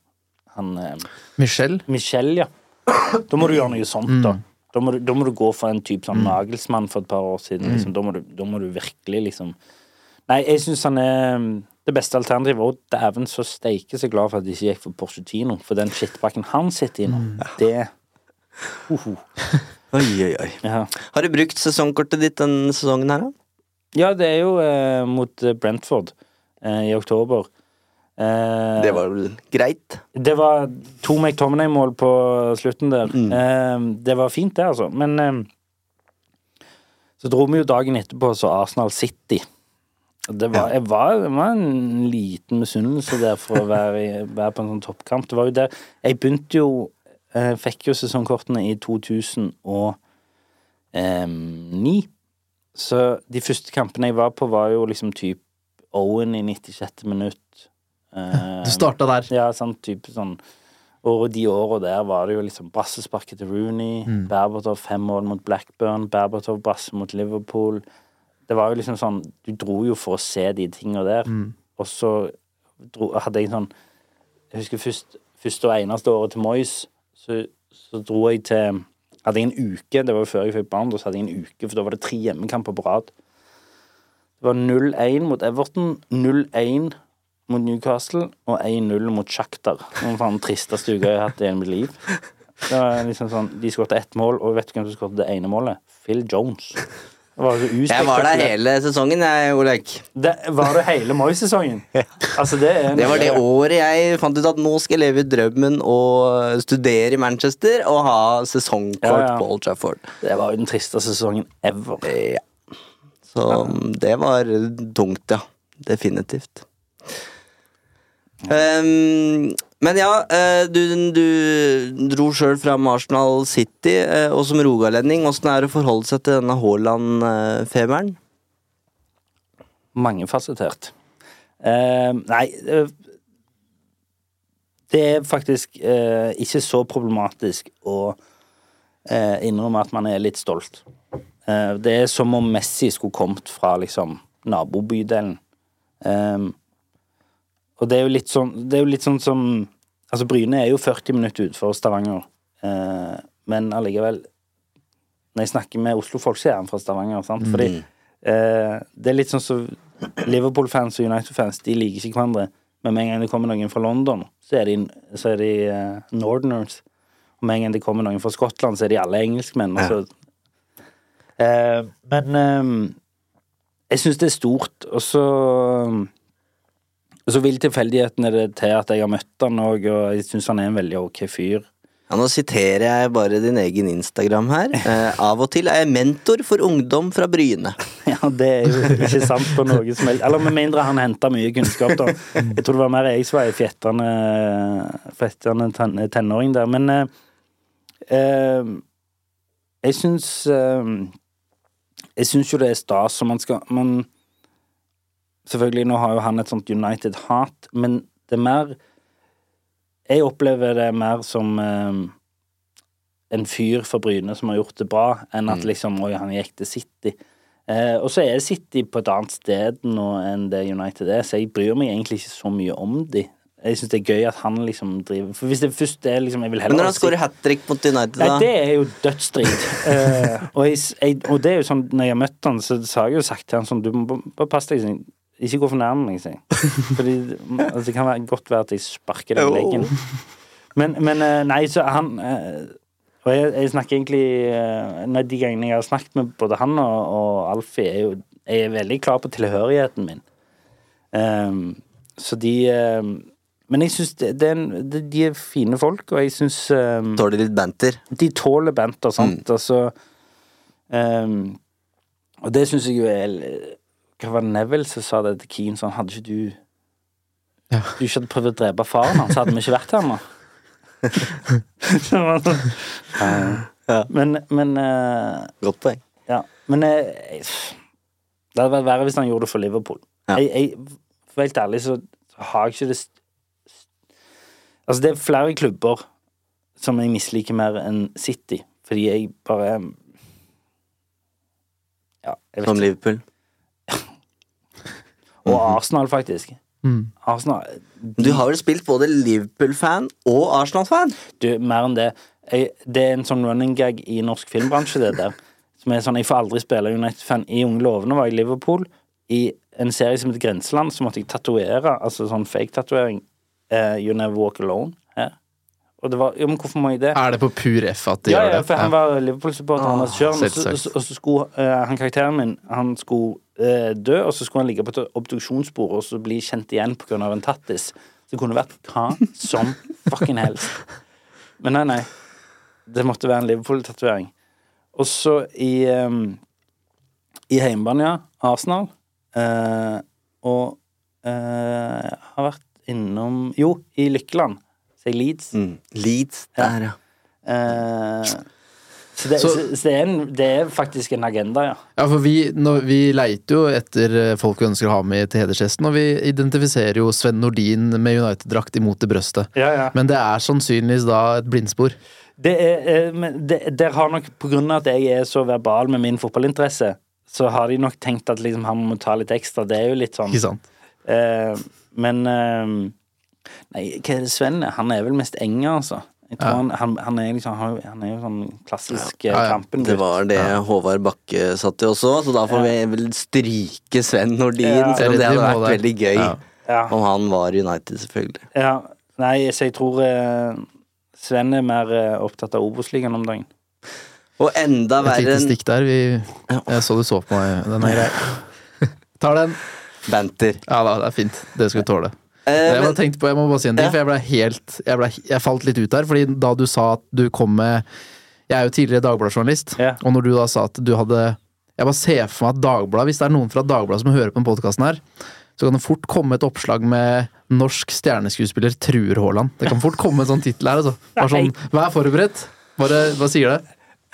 Han eh, Michel? Michel, ja. Da må du gjøre noe sånt, da. Da må, du, da må du gå for en type sånn Nagelsmann for et par år siden. Liksom. Da, må du, da må du virkelig liksom Nei, jeg syns han er mm, det beste alternativet. var dæven så steike så glad for at de ikke gikk for Porcetino. For den skittpakken han sitter i nå, det Uhu. Oi, oi, oi. ja. Har du brukt sesongkortet ditt denne sesongen her, da? ja, det er jo eh, mot eh, Brentford eh, i oktober. Eh, Det var vel greit? Det var to McTominay-mål på slutten der. Eh, det var fint, det, altså. Men eh, så dro vi jo dagen etterpå så Arsenal City. Det var, jeg var, det var en liten misunnelse der for å være, i, være på en sånn toppkamp. Det var jo der Jeg begynte jo jeg Fikk jo sesongkortene i 2009. Så de første kampene jeg var på, var jo liksom type Owen i 96. minutt. Eh, Du starta der. ja, sånn type sånn Og de åra der var det jo liksom brassesparket til Rooney, Berbatov fem mål mot Blackburn, Berbatov brasse mot Liverpool. Det var jo liksom sånn Du dro jo for å se de tinga der, og så dro, hadde jeg sånn Jeg husker først, første og eneste året til Moyes, så, så dro jeg til Hadde jeg en uke, det var jo før jeg fikk barn, da så hadde jeg en uke, for da var det tre hjemmekamper på rad. Det var 0-1 mot Everton, 0-1 mot Newcastle og 1-0 mot Shakhtar. Noen faen tristeste uka jeg har hatt i hele mitt liv. Det var liksom sånn, De skåret ett mål, og vet du hvem som skåret det ene målet? Phil Jones. Var Jeg var der hele sesongen, jeg, Olek. Det, var det hele Moi-sesongen? Altså, det Det var det året jeg fant ut at nå skal jeg leve ut drømmen og studere i Manchester og ha sesongkort Ja, ja. på Old Trafford. Det var jo den tristeste sesongen ever. Ja. Så det var tungt, ja. Definitivt. Um, men ja, eh, du, du dro sjøl fram Arsenal City, eh, og som rogalending, åssen er det å forholde seg til denne Haaland-feberen? Mangefasettert. Eh, nei eh, Det er faktisk eh, ikke så problematisk å eh, innrømme at man er litt stolt. Det er som om Messi skulle kommet fra liksom nabobydelen. Eh, og det er jo litt sånn Det er jo litt sånn som Altså, Bryne er jo 40 minutter utenfor Stavanger, eh, men allikevel Når jeg snakker med Oslo-folk, så er han fra Stavanger, sant? Fordi eh, det er litt sånn som Liverpool-fans og United-fans, de liker ikke hverandre. Men med en gang det kommer noen fra London, så er de, så er de eh, Northerners. Og med en gang det kommer noen fra Skottland, så er de alle engelskmenn. Ja. Altså. Eh, men eh, jeg syns det er stort, og så og så vil tilfeldighetene det til at jeg har møtt han òg, og jeg syns han er en veldig ok fyr. Ja, Nå siterer jeg bare din egen Instagram her. Eh, av og til er jeg mentor for ungdom fra Bryne. Ja, det er jo ikke sant på noe som helst. Eller med mindre han henta mye kunnskap, da. Jeg tror det var mer jeg som var ei fjettende, fjettende ten, tenåring der. Men eh, eh, jeg syns eh, Jeg syns jo det er stas, og man skal man, Selvfølgelig, nå har jo han et sånt United-hat, men det er mer Jeg opplever det mer som eh, en fyr for Bryne som har gjort det bra, enn at liksom Oi, han gikk til City. Eh, og så er City på et annet sted nå enn det United er, så jeg bryr meg egentlig ikke så mye om de. Jeg syns det er gøy at han liksom driver For hvis det først er liksom Jeg vil Men når han skårer hat trick mot United, da? Nei, det er jo dødsstrid. Eh, og, og det er jo sånn, når jeg har møtt han, så, så har jeg jo sagt til han sånn Du må bare- bare passe deg, sånn. Ikke gå for nærme meg, sier. Fordi altså, det kan være, godt være at jeg sparker deg i leggen. Men, men eh, nei, så han eh, Og jeg, jeg snakker egentlig eh, nei, De gangene jeg har snakket med både han og, og Alfie, er jo Jeg er veldig klar på tilhørigheten min. Um, så de um, Men jeg syns de er fine folk, og jeg syns um, Tåler litt banter. de tåler banter, sant. Altså ehm, Og det syns jeg jo er Hva var Neville som sa det til Keane sånn Hadde ikke du Ja. Du ikke hadde prøvd å drepe faren hans, hadde vi ikke vært her nå. Det sånn, Ja. Men, men uh, Godt poeng. Ja. Men uh, det hadde vært verre hvis han gjorde det for Liverpool. Ja. Jeg, jeg, for helt ærlig så har jeg ikke det Altså, det er flere klubber som jeg misliker mer enn City, fordi jeg bare Ja, jeg vet Som ikke. Liverpool. Og Arsenal, faktisk. Mm. Arsenal Du har vel spilt både Liverpool-fan og Arsenal-fan? Du, mer enn det. Jeg, det er en sånn running gag i norsk filmbransje, det der. Som er sånn, Jeg får aldri spille United-fan. I Unge lovende var jeg i Liverpool. I en serie som heter Grenseland, så måtte jeg tatovere, altså sånn fake-tatovering. uh, you Never Walk Alone. Her. Og det var Jo, men hvorfor må jeg det? Er det på pur F at de Ja, gjør ja, det? for han var Liverpool-supporter, selvsagt. og så- og så skulle uh, han karakteren min Han skulle eh, dø, og så skulle han ligge på et obduksjonsbord og så bli kjent igjen pga. en tattis. Så det kunne vært hva som fucking helst. Men nei, nei. Det måtte være en Liverpool-tatovering. Og så i um, I heimbane, ja. Arsenal. Eh, og eh, har vært innom Jo, i Lykkeland. Så i Leeds. Mm. Leeds. Der, ja. Eh, så det, Så- så, det, er en, det er faktisk en agenda, ja. Ja, for vi, når, vi leiter jo etter eh, folk vi ønsker å ha med til hedersgjesten, og vi identifiserer jo Sven Nordin med United-drakt imot det brøstet. Ja, ja. Men det er sannsynligvis da et blindspor. Det er, eh, men det, der har nok, på grunn av at jeg er så verbal med min fotballinteresse, så har de nok tenkt at liksom, han må ta litt ekstra. Det er jo litt sånn Ikke sant? eh, Men eh, Nei, hva er det Sven er? Han er vel mest enger, altså. Jeg tror Ja. han, han, han er liksom han, han er jo sånn klassisk ja, Ja, ja. kampengutt. Det var det Håvard Bakke satt i også, så da får vi vel stryke Sven Nordin. Ja. Selv om det hadde vært veldig gøy Ja. Ja, om han var United, selvfølgelig. ja. Nei, så jeg tror eh, Sven er mer eh, opptatt av Obos-ligaen om dagen. Og enda Et lite stikk der. Vi, jeg så du så på meg. Den er grei. Tar den. banter. Ja da, det er fint. Det skal vi tåle. Eh, Jeg, men, bare tenkte på, jeg må bare si en ting, Ja. for jeg ble helt jeg, ble, jeg falt litt ut der. Fordi da du sa at du kom med Jeg er jo tidligere Dagbladet-journalist, Ja. og når du da sa at du hadde Jeg bare ser for meg at Dagbladet, hvis det er noen fra Dagbladet som hører på den podkasten her, så kan det fort komme et oppslag med norsk stjerneskuespiller truer Haaland. Det kan fort komme en sånn tittel her, altså. Bare sånn, Vær forberedt. Bare, hva sier det?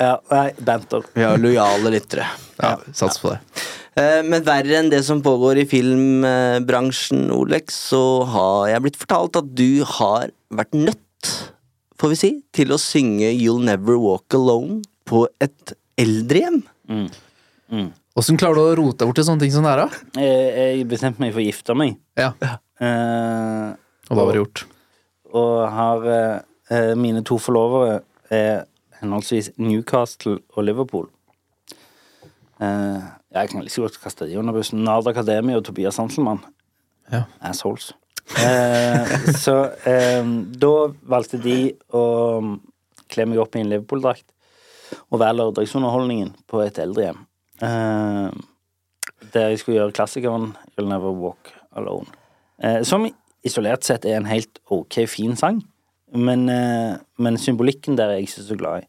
Ja, nei, banter. Vi har lojale lyttere. Ja, Sats på det. Eh, Men verre enn det som pågår i filmbransjen, Olex, så har jeg blitt fortalt at du har vært nødt, får vi si, til å synge You'll Never Walk Alone på et eldrehjem. Åssen klarer du å rote deg bort til sånne ting som det her, da? Jeg, jeg bestemte meg for å gifte meg. Ja. Uh, Og hva var det gjort? og har eh, Mine to forlovere er henholdsvis Newcastle og Liverpool. Eh, jeg kan like godt kaste de under bussen. Nard Akademi og Tobias Hanselmann. Ja. Assholes. Eh, så eh, da valgte de å kle meg opp i en Liverpool-drakt og være lørdagsunderholdningen på et eldrehjem. Eh, der jeg skulle gjøre klassikeren You'll Never Walk Alone. Eh, som isolert sett er en helt ok, fin sang, men, eh, men symbolikken der er jeg ikke så glad i.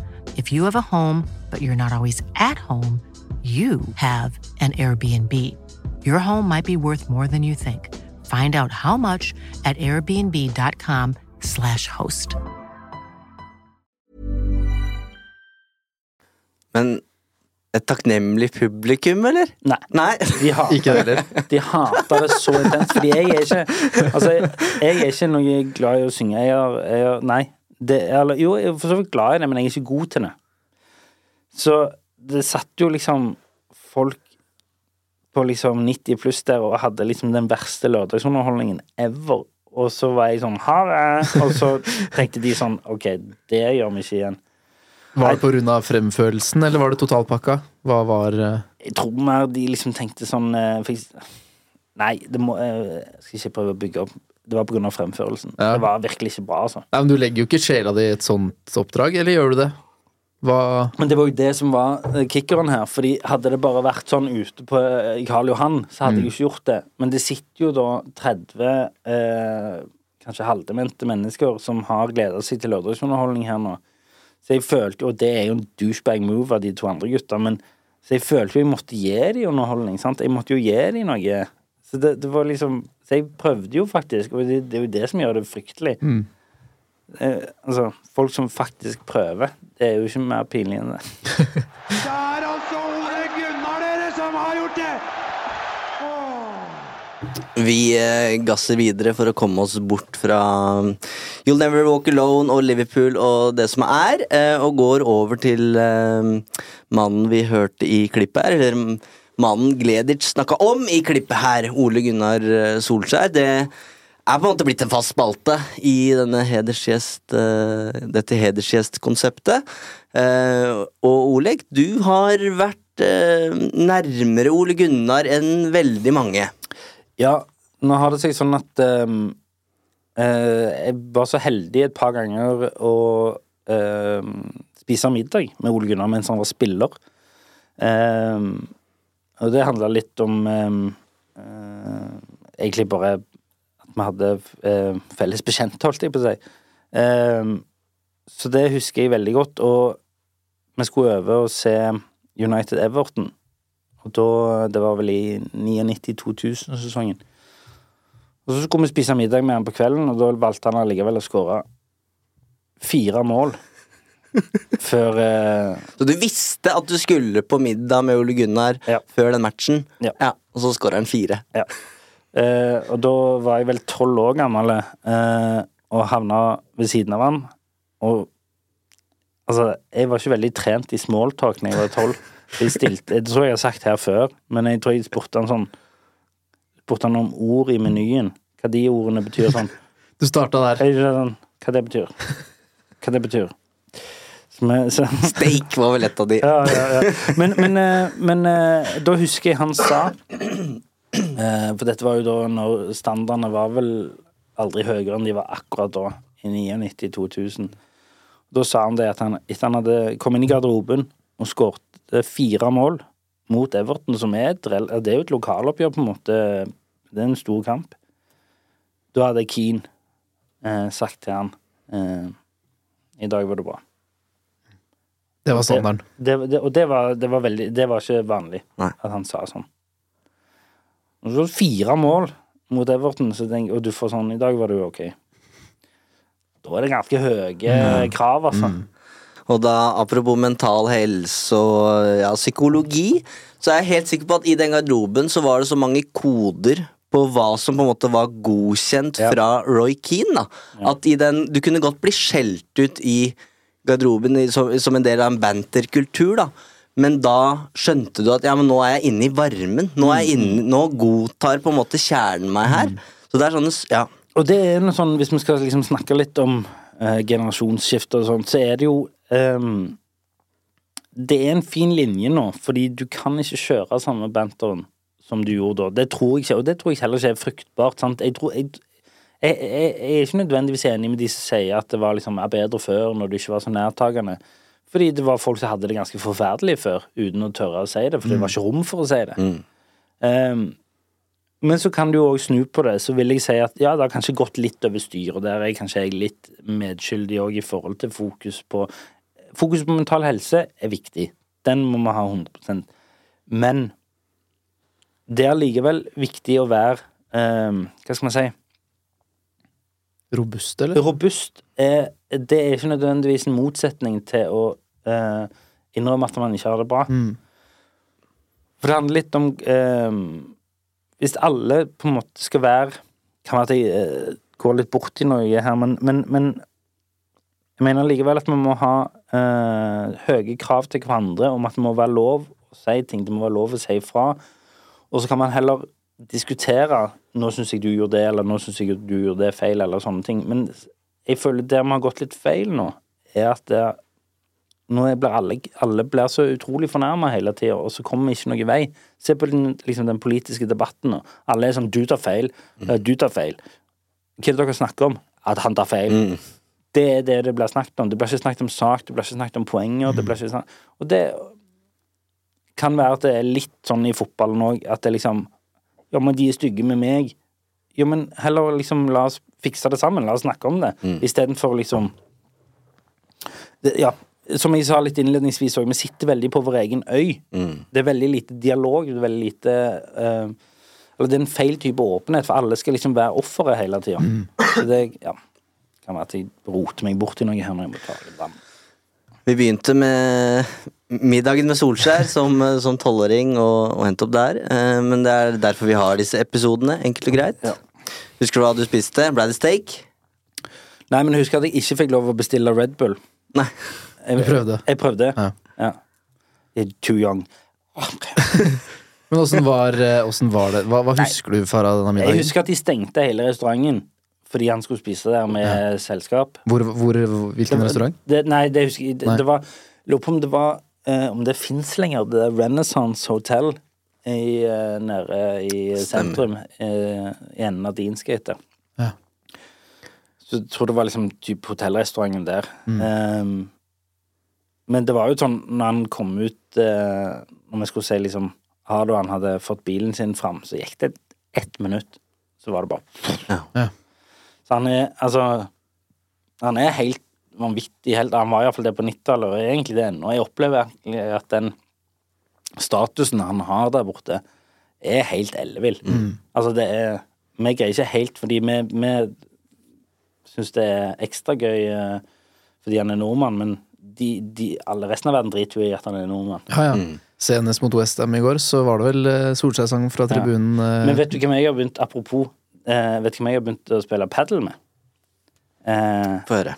If you have a home, but you're not always at home, you have an Airbnb. Your home might be worth more than you think. Find out how much at airbnb.com/slash host. Men et takknemlig publikum, eller? Nei. Nei. De hater Ikke det. De hater det så intenst, fordi jeg er ikke Altså, jeg er ikke noe glad i å synge. Jeg er, jeg er Nei. Det, eller, jo, jeg er for så vidt glad i det, men jeg er ikke god til det. Så det satt jo liksom folk på liksom 90 pluss der og hadde liksom den verste lørdagsunderholdningen ever. Og så var jeg sånn Ha det! Og så tenkte de sånn OK, det gjør vi ikke igjen. Var det av fremførelsen, eller var det totalpakka? Hva var uh... Jeg tror mer de liksom tenkte sånn uh, Nei, det må uh, Jeg skal ikke prøve å bygge opp Det var av fremførelsen. Ja. Det var virkelig ikke bra, altså. Nei, men Du legger jo ikke sjela di i et sånt oppdrag, eller gjør du det? Hva Men det var jo det som var eh, kickeren her. Fordi hadde det bare vært sånn ute på eh, Karl Johan, så hadde jeg jo ikke gjort det. Men det sitter jo da 30 eh, kanskje halvdemente mennesker som har gleda seg til lørdagsunderholdning her nå. Så jeg følte og det er jo en douchebag move av de to andre gutta, men så jeg følte jo jeg måtte gi dem underholdning. sant? Jeg måtte jo gi dem noe. Så det, det var liksom Så jeg prøvde jo faktisk, og det, det er jo det som gjør det fryktelig. Eh, altså, folk som faktisk prøver, det er jo ikke mer pinlig enn det. Det er altså Ole Gunnar dere som har gjort det! Vi eh, gasser videre for å komme oss bort fra um, You'll Never Walk Alone og Liverpool og det som er, eh, og går over til eh, mannen vi hørte i klippet her, eller mm, mannen Gleditsch snakka om i klippet her, Ole Gunnar eh, Solskjær. Det er på en måte blitt en fast spalte i hedersgjest, eh, dette hedersgjestkonseptet. Eh, og Oleg, du har vært nærmere Ole Gunnar enn veldig mange. Ja, nå har det seg sånn at um, jeg var så heldig et par ganger å ehm, spise middag med Ole Gunnar mens han var spiller. Ehm, og det handla litt om ehm, eh, Egentlig bare at vi hadde eh, felles bekjente, holdt jeg på å si. Ehm, så det husker jeg veldig godt. Og vi skulle øve og se United Everton. Og da, Det var vel i 99-2000-sesongen. Og så skulle vi spise middag med han på kvelden, og da valgte han allikevel å skåre fire mål. Før eh, Så du visste at du skulle på middag med Ole Gunnar Ja. før den matchen, Ja. og så skåra han fire. Ja. Eh, og da var jeg vel tolv år gammel eh, og havna ved siden av han. Og altså, jeg var ikke veldig trent i smalltalk da jeg var tolv. Jeg stilte, jeg tror jeg har sagt her før, men jeg tror jeg spurte han sånn Spurte han om ord i menyen. Hva de ordene betyr sånn. Du starta der. Er sånn Hva det betyr? Hva det betyr? Vi- så, Steak var vel et av de. ja, ja, ja. Men, men, eh, men eh, da husker jeg han sa eh, For dette var jo da når standardene var vel aldri høyere enn de var akkurat da, i 99-2000. Da sa han det at han etter han hadde kommet inn i garderoben og skåret fire mål mot Everton, som er et, det er jo et lokaloppgjør, på en måte. Det er en stor kamp. Da hadde Keane eh, sagt til han eh, I dag var det bra. Det var standarden. Det, det, og det var, det var veldig Det var ikke vanlig Nei. at han sa sånn. Og så fire mål mot Everton, så tenk, og du får sånn I dag var jo ok. Da er det ganske høye krav, altså. Og da, apropos mental helse og ja, psykologi, så er jeg helt sikker på at i den garderoben så var det så mange koder på hva som på en måte var godkjent Ja. fra Roy Keane. da. At i den, Du kunne godt bli skjelt ut i garderoben i, som, som en del av en banterkultur, da. Men da skjønte du at ja, men nå er jeg inne i varmen. Nå, jeg inne, nå godtar på en måte kjernen meg her. Så det er sånne ja, Og det er noe sånn, hvis vi skal liksom snakke litt om eh, generasjonsskifte og sånt, så er det jo um, Det er en fin linje nå, fordi du kan ikke kjøre samme banteren som du gjorde da. Det tror jeg ikke, og det tror jeg heller ikke er fruktbart. sant? Jeg, tror, jeg, jeg, jeg, jeg er ikke nødvendigvis enig med de som sier at det var liksom er bedre før, når du ikke var så nærtagende. Fordi det var folk som hadde det ganske forferdelig før, uten å tørre å si det, for det var ikke rom for å si det. Ehm, men så kan du jo òg snu på det, så vil jeg si at ja, det har kanskje gått litt over styr, og der er kanskje jeg litt medskyldig òg i forhold til fokus på Fokus på mental helse er viktig. Den må vi ha 100% Men det er likevel viktig å være um, Hva skal man si? Robuste, eller? Robust er, det er ikke nødvendigvis en motsetning til å eh, innrømme at man ikke har det bra. Mm. For det handler litt om eh, Hvis alle på en måte skal være Kan være at jeg eh, går litt bort i noe her, men, men, men jeg mener likevel at vi må ha eh, høye krav til hverandre om at det må være lov å si ting, det må være lov å si ifra. Og så kan man heller diskutere 'nå syns jeg du gjorde det', eller 'nå syns jeg du gjorde det feil', eller sånne ting. Men jeg føler der vi har gått litt feil nå, er at det, nå blir alle, alle blir så utrolig fornærma hele tida, og så kommer vi ikke noen vei. Se på den, liksom, den politiske debatten nå. Alle er sånn 'du tar feil', eh, 'du tar feil'. Hva er det dere snakker om? At han tar feil. Det er det det blir snakket om. Det blir ikke snakket om sak, det blir ikke snakket om poenger. Det blir ikke snakket... Og det kan være at det er litt sånn i fotballen òg, at det liksom Ja, men de er stygge med meg. Ja, men heller liksom la oss fikse det sammen. La oss snakke om det. Istedenfor liksom det, Ja, som jeg sa litt innledningsvis òg, vi sitter veldig på vår egen øy. Det er veldig lite dialog, det er veldig lite uh, Eller det er en feil type åpenhet, for alle skal liksom være offeret hele tida. Så det ja, kan være at jeg roter meg bort i noe her når jeg må ta litt vann. Vi begynte med middagen med Solskjær som som tolvåring og, og endte opp der. Eh, men det er derfor vi har disse episodene, enkelt og greit. Ja. Husker du hva du spiste? Ble det steak? Nei, men husk at jeg ikke fikk lov å bestille Red Bull. Nei. Jeg, prøvde. Jeg prøvde. Ja. ja. You're too young. Men åssen var, eh, var det? Hva, hva husker du fra denne middagen? Jeg husker at de stengte hele restauranten fordi han skulle spise der med selskap. Hvor, hvor, hvilken Det restaurant? Det, nei, det husker jeg det, Nei. det var Lurer på om det var eh, Om det fins lenger, det der Renaissance Hotel i, eh, nede i sentrum. eh, I enden av Deansgate. Ja. Så jeg tror det var liksom typ hotellrestauranten der. Mm. Ehm, men det var jo sånn når han kom ut eh, Når vi skulle si liksom ha det, og han hadde fått bilen sin fram, så gikk det ett minutt. Så var det bare Ja. Ja. Så han er altså Han er helt vanvittig helt Han var iallfall det på 90-tallet, og egentlig det ennå. Jeg opplever egentlig at den statusen han har der borte, er helt ellevill. Altså, det er Vi greier ikke helt, fordi vi, vi syns det er ekstra gøy eh, fordi han er nordmann, men de, de, alle resten av verden driter jo i at han er nordmann. Ja, ja. Senest mot Westham i går, så var det vel eh, Solskjær-sang fra tribunen. Ja. Men vet du hvem jeg har begynt Apropos, eh, vet du hvem jeg har begynt å spille padel med? Eh, Få høre.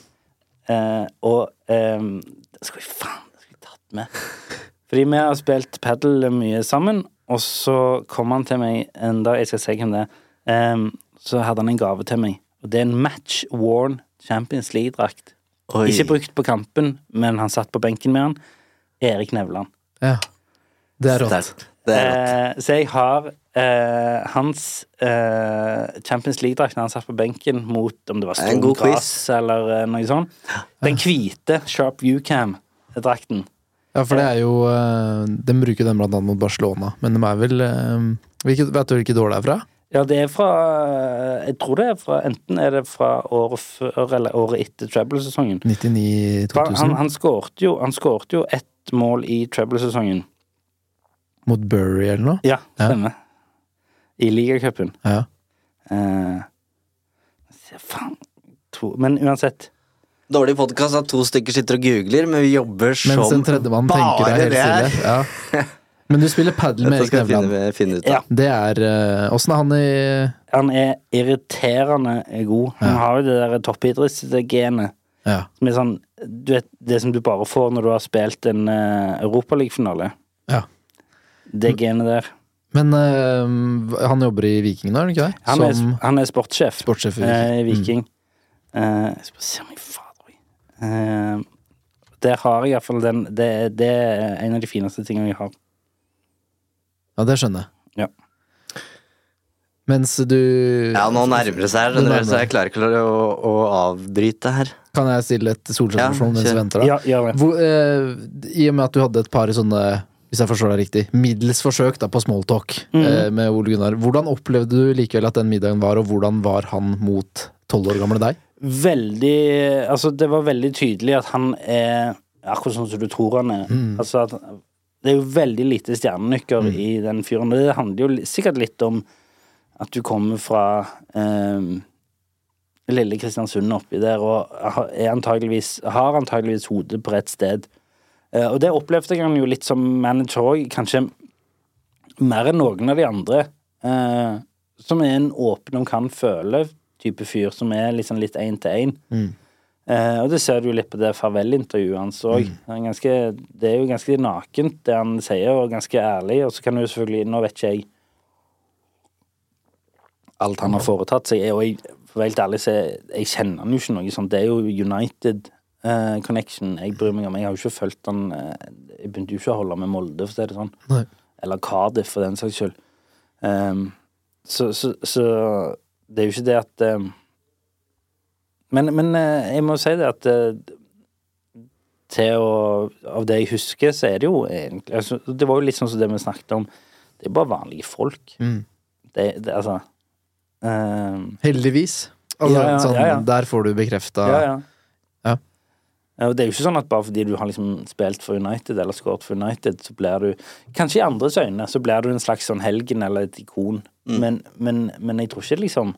Eh, og eh, det skal vi faen det skal vi tatt med. Fordi vi har spilt padel mye sammen, og så kom han til meg en dag Jeg skal si hvem det er. Eh, så hadde han en gave til meg, og det er en match worn Champions League-drakt. Ikke brukt på kampen, men han satt på benken med han. Erik Nevland. Ja. Det er rått. Det er rått. Eh, så jeg har eh, hans eh, Champions League-drakt når han satt på benken mot om det var Det en god Storm quiz. Grass eller eh, noe sånt. Den hvite Sharp Viewcam-drakten. Ja, for det er jo De bruker den blant annet mot Barcelona, men de er vel hvilket, Vet du hvilket år det er fra? Ja, det er fra Jeg tror det er fra Enten er det fra året før eller året etter treble-sesongen. 99-2000 Han, han skårte jo, han skårte jo ett mål i treble-sesongen. Mot Bury eller noe? Ja, stemmer. I ligacupen. Ja. Eh, faen to, Men uansett. Dårlig podkast at to stykker sitter og googler, men vi jobber som Mens en tredjemann tenker deg helt det stille. Ja. Men du spiller padel med Erik Nevland. finne, finne ut. Ja. Det er Åssen uh, er han i Han er irriterende god. Han Ja. har jo det der toppidrettsgenet Ja. som er sånn Du vet, det som du bare får når du har spilt en uh, Europaligafinale. ja. Det genet der. Men eh, han jobber i Viking nå, er det ikke det? Han, er, Som han er sportssjef sportssjef i eh, i Viking. Viking. Eh, jeg skal bare se om jeg fader. Eh, Der har jeg iallfall den det, det er en av de fineste tingene jeg har. Ja, det skjønner jeg. Ja. Mens du Ja, nå nærmer det seg, her, skjønner du, så jeg klarer ikke å, å avbryte her. Kan jeg stille et Ja, mens vi kjør. venter? da? Ja, gjør det. Hvor, eh, I og med at du hadde et par sånne, hvis jeg forstår deg riktig, middels forsøk da, på smalltalk mm. eh, med Ole Gunnar, hvordan opplevde du likevel at den middagen var, og hvordan var han mot tolv år gamle deg? Veldig Altså, det var veldig tydelig at han er akkurat sånn som du tror han er. Altså at Det er jo veldig lite stjernenykker i den fyren. og Det handler jo sikkert litt om at du kommer fra eh, lille Kristiansund oppi der og har- antageligvis, har antageligvis hodet på rett sted. Eh, og det opplevde jeg han jo litt som manager òg, kanskje mer enn noen av de andre. Eh, som er en åpen om kan føle type fyr, som er liksom litt én til én. Eh, og det ser du litt på det farvel-intervjuet hans òg. Det er jo ganske nakent, det han sier, og ganske ærlig. Og så kan du selvfølgelig Nå vet ikke jeg alt han har foretatt seg, og jeg, for helt ærlig, så jeg kjenner han jo ikke noe sånt. Det er jo United eh, Connection jeg bryr meg om. Jeg har jo ikke fulgt han eh, Jeg begynte jo ikke å holde med Molde, for å si det sånn. Nei. Eller Cardiff, for den saks skyld. Um, så, så, så det er jo ikke det at um, Men, men jeg må si det at til å Av det jeg husker, så er det jo egentlig altså, Det var jo litt sånn som det vi snakket om. Det er bare vanlige folk. Mm. Det, det altså um, Heldigvis. Altså, Ja, ja, sånn, ja. Der får du bekrefta ja. Ja. Ja, og det er jo ikke sånn at bare fordi du har liksom spilt for United eller skåret for United, så blir du Kanskje i andres øyne så blir du en slags sånn helgen eller et ikon, men, men, men jeg tror ikke liksom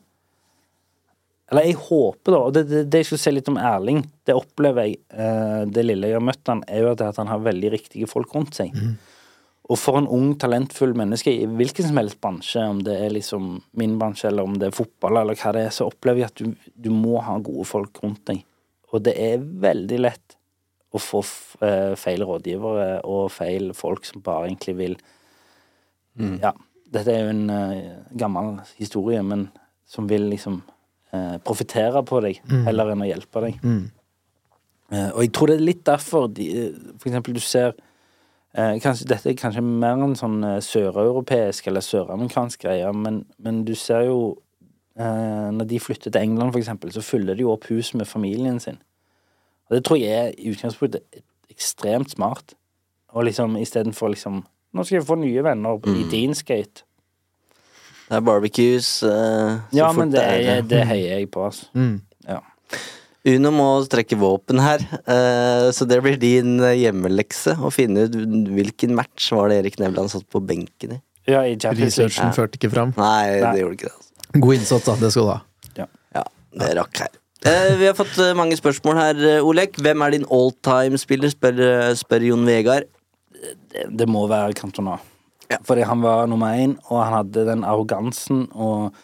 Eller jeg håper, da, og det, det, det jeg skulle si litt om Erling, det opplever jeg, eh, det lille jeg har møtt han, er jo at han har veldig riktige folk rundt seg. Og for en ung, talentfull menneske i hvilken som helst bransje, om det er liksom min bransje, eller om det er fotball, eller hva det er, så opplever jeg at du, du må ha gode folk rundt deg. Og det er veldig lett å få eh, feil rådgivere og feil folk som bare egentlig vil Ja, dette er jo en uh, gammel historie, men som vil liksom uh, profitere på deg heller enn å hjelpe deg. Eh, og jeg tror det er litt derfor de, For eksempel du ser eh, kanskje, Dette er kanskje mer en sånn eh, søreuropeisk eller søramerikansk greie, men, men du ser jo eh, Når de flytter til England, for eksempel, så fyller de jo opp hus med familien sin. Og det tror jeg er i utgangspunktet ekstremt smart. Og liksom istedenfor liksom Nå skal jeg få nye venner i Deansgate. Det er barbecues. uh, så Ja, fort men det, er- det heier jeg på, altså. Mm. Ja. Uno må trekke våpen her, eh, så det blir din eh, hjemmelekse å finne ut hvilken match var det Erik Nevland satt på benken i. ja, i Champions League. Researchen førte ikke fram. Nei, Nei. det gjorde ikke det. God innsats, da. Det skal du ha. Ja, det rakk her. Eh, vi har fått eh, mange spørsmål her, eh, Olek. Hvem er din all time-spiller, spør, eh, spør Jon Vegard. det, det må være Cantona. Ja. Fordi han var nummer én, og han hadde den arrogansen og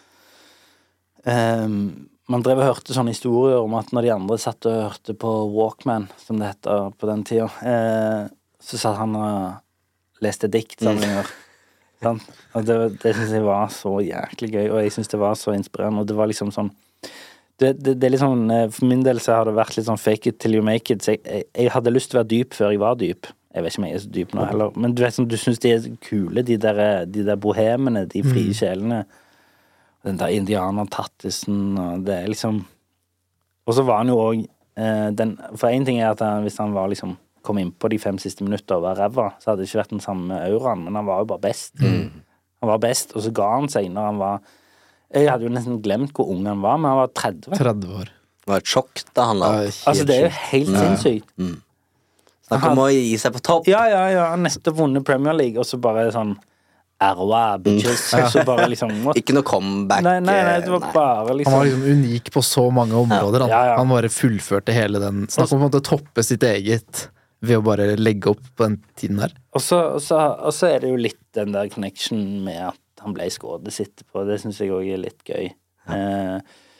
um, Man drev og hørte sånne historier om at når de andre satt og hørte på Walkman, som det heter på den tida, eh, så satt han og leste diktsamlinger. Sant? Og det, det syns jeg var så jæklig gøy, og jeg syns det var så inspirerende. Og det var liksom sånn det, det, det er litt sånn, eh, For min del så har det vært litt sånn fake it till you make it. Så jeg, jeg, jeg hadde lyst til å være dyp før jeg var dyp. Jeg vet ikke om jeg er så dyp nå heller, men du vet sånn, du syns de er kule, de der, de der bohemene, de frie sjelene. Den der indianertattisen, og det er liksom Og så var han jo òg eh, den For én ting er at han, hvis han var liksom kom innpå de fem siste minuttene og var ræva, så hadde det ikke vært den samme auraen, men han var jo bare best. Han var best, og så ga han seg når han var Jeg hadde jo nesten glemt hvor ung han var, men han var 30. 30 år. Det var et sjokk da han la opp. Altså, det er jo helt sinnssykt. Snakk om å gi seg på topp. Ja, ja, ja. Han nettopp vunnet Premier League, og så bare sånn Erwa, bitches. Mm. så bare liksom what? Ikke noe comeback. Nei, nei, nei, det var nei. bare Han liksom var liksom unik på så mange områder. Han, Ja, ja. han bare fullførte hele den Snakk om å toppe sitt eget ved å bare legge opp på den tiden der. Og så, og, så, og så er det jo litt den der connection med at han ble skådet sitt på. Det syns jeg òg er litt gøy. Eh,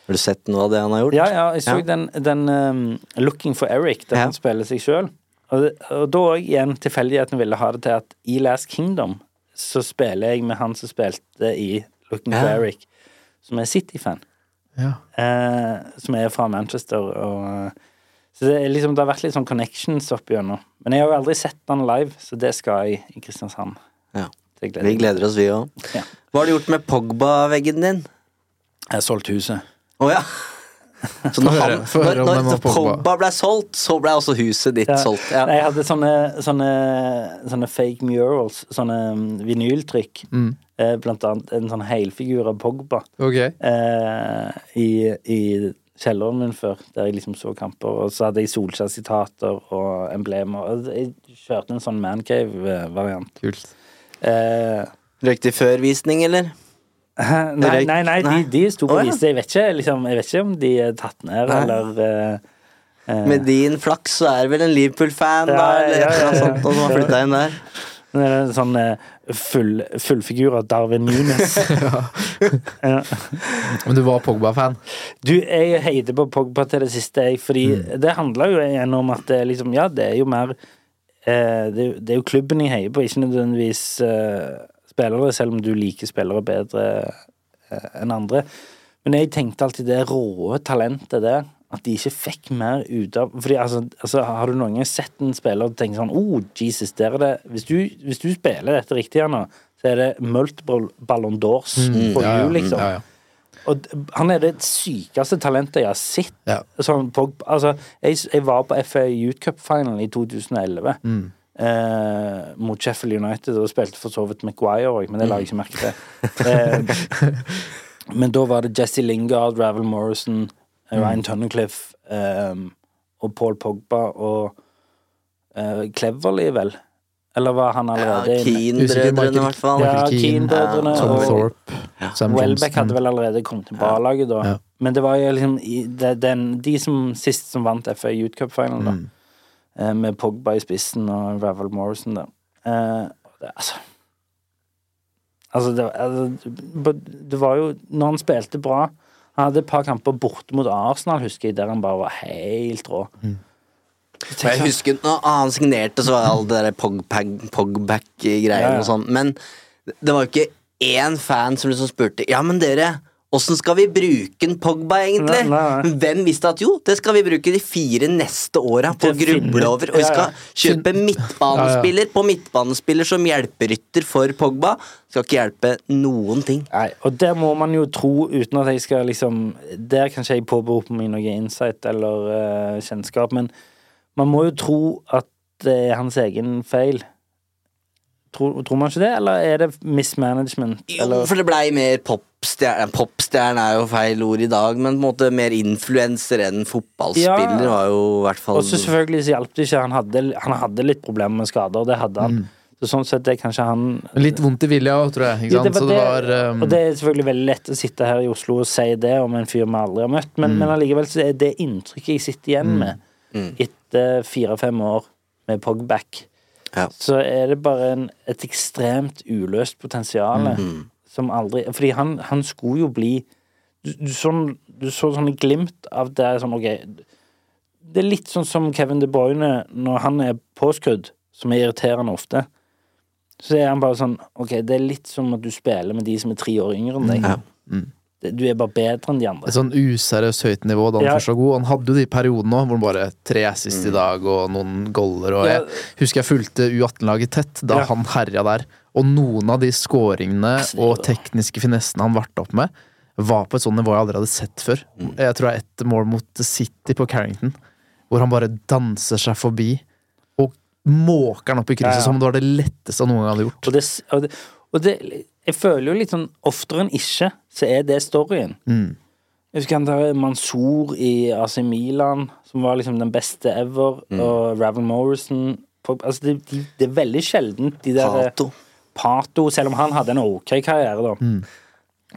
Har du sett noe av det han har gjort? ja, ja, jeg så Ja. den, den um, Looking for Eric, der Ja. han spiller seg sjøl. Og, og da òg igjen tilfeldigheten ville ha det til at i Last Kingdom så spiller jeg med han som spilte i Looking for Eric, som er City-fan. Ja. eh, som er fra Manchester. Og, så det, er liksom, det har vært litt sånn connections opp igjennom. Men jeg har jo aldri sett han live, så det skal jeg i Kristiansand. Ja. Det gleder Vi gleder oss, vi òg. Ja. Hva har du gjort med Pogba-veggen din? Jeg har solgt huset. Å ja. Så når, han, når, når, Pogba. Ble solgt, så ble også huset ditt Ja. solgt. Ja. Jeg hadde sånne, sånne, sånne fake murals, sånne mm, vinyltrykk. Mm. Eh, blant annet en sånn helfigur av Pogba okay. eh, i, i kjelleren min før, der jeg liksom så kamper. Og så hadde jeg Solskjær-sitater og emblemer. Og Jeg kjørte en sånn mancave-variant. Kult. Eh, Røykte før visning, eller? Nei, nei, nei, de, de sto på oh, ja. vise. Jeg vet ikke, liksom, jeg vet ikke om de er tatt ned, Nei. eller eh, eh, Med din flaks så er det vel en Liverpool-fan, da, Ja, eller ja, ja, noe sånt, og som har flytta inn der. det er sånn eh, full, fullfigur av Darwin Nunes. ja. Men du var Pogba-fan? Du, jeg heide på Pogba til det siste, jeg, fordi Mm. det handler jo igjen om at det liksom Ja, det er jo mer eh, det, det er jo klubben jeg heier på, ikke nødvendigvis eh, spillere, selv om du liker spillere bedre eh, enn andre. Men jeg tenkte alltid det råe talentet der, at de ikke fikk mer ut av Fordi altså, altså Har du noen gang sett en spiller og tenkt sånn Oh, Jesus, der er det Hvis du, hvis du spiller dette riktig Anna, så er det multiple Ballon d'Ors på Mm, ja, ja, jul, liksom. ja, ja. Og han er det sykeste talentet jeg har sett. Ja. Sånn, på, altså, jeg, jeg var på FA Youth Cup Final i 2011 Mm. eh, mot Sheffield United og spilte for så vidt Maguire òg, men det la jeg ikke merke til. Eh, men da var det Jesse Lingard, Ravel Morrison, Mm. Ryan Tunnicliffe eh, og Paul Pogba og eh, Cleverly, vel? Eller var han allerede ja, Keane-brødrene, i hvert fall. Ja, Keane-brødrene ja, Tom Thorpe, Sam Welbeck hadde vel allerede kommet til A-laget da. Ja. Men det var jo liksom det, den, de som sist som vant FA Youth Cup-finalen, da. Mm. Eh, med Pogba i spissen og Ravel Morrison da. Eh, det, altså Altså, det, altså, det var jo Når han spilte bra Han hadde et par kamper borte mot Arsenal, husker jeg, der han bare var helt rå. Mm. Jeg husker når han signerte, så var det all det der pog-back-greiene Ja, ja. og sånn. Men Det var jo ikke én fan som liksom spurte Ja, men dere, åssen skal vi bruke en Pogba, egentlig? Nei, nei, nei. Hvem visste at jo, det skal vi bruke de fire neste åra på å gruble over. Og vi skal kjøpe midtbanespiller på midtbanespiller som hjelperytter for Pogba. Skal ikke hjelpe noen ting. Nei, og det må man jo tro, uten at jeg skal liksom Der kan ikke jeg påberope meg noe insight eller uh, kjennskap, men man må jo tro at det er hans egen feil. Tror, tror man ikke det, eller er det mismanagement? Jo, Eller, for det blei mer popstjerne Popstjerne er jo feil ord i dag, men på en måte mer influenser enn fotballspiller Ja. var jo i hvert fall og så selvfølgelig så hjalp det ikke. Han hadde, han hadde litt problemer med skader, det hadde han. Så sånn sett er kanskje han Litt vondt i vilja òg, tror jeg. Ikke Ja, sant? Så det var um, Og det er selvfølgelig veldig lett å sitte her i Oslo og si det om en fyr vi aldri har møtt, men, men allikevel så er det inntrykket jeg sitter igjen med etter fire-fem år med Pogback, Ja. så er det bare en, et ekstremt uløst potensial som aldri Fordi han, han skulle jo bli du, du, så, du så sånne glimt av det sånn, OK Det er litt sånn som Kevin De Bruyne når han er påskrudd, som er irriterende ofte. Så er han bare sånn OK, det er litt som at du spiller med de som er tre år yngre enn deg. Ja. Det- Du er bare bedre enn de andre. et sånn useriøst høyt nivå da han Ja. først var god. Han hadde jo de periodene òg hvor han bare tre sist i dag og noen goller. Og Ja. jeg husker jeg fulgte U18-laget tett da Ja. han herja der. Og noen av de er og tekniske finessene han varte opp med, var på et sånt nivå jeg aldri hadde sett før. Jeg tror det er ett mål mot City på Carrington, hvor han bare danser seg forbi og måker den opp i krysset Ja, ja. som om det var det letteste han noen gang hadde gjort. Og det, og det, og det Jeg føler jo litt sånn oftere enn ikke, så er det storyen. Mm. Jeg husker han der Mansour i AC Milan, som var liksom den beste ever, Mm. og Ravel Morrison på, Altså, det, de, det er veldig sjeldent, de der Pato. Pato, selv om han hadde en ok karriere, da. Mm.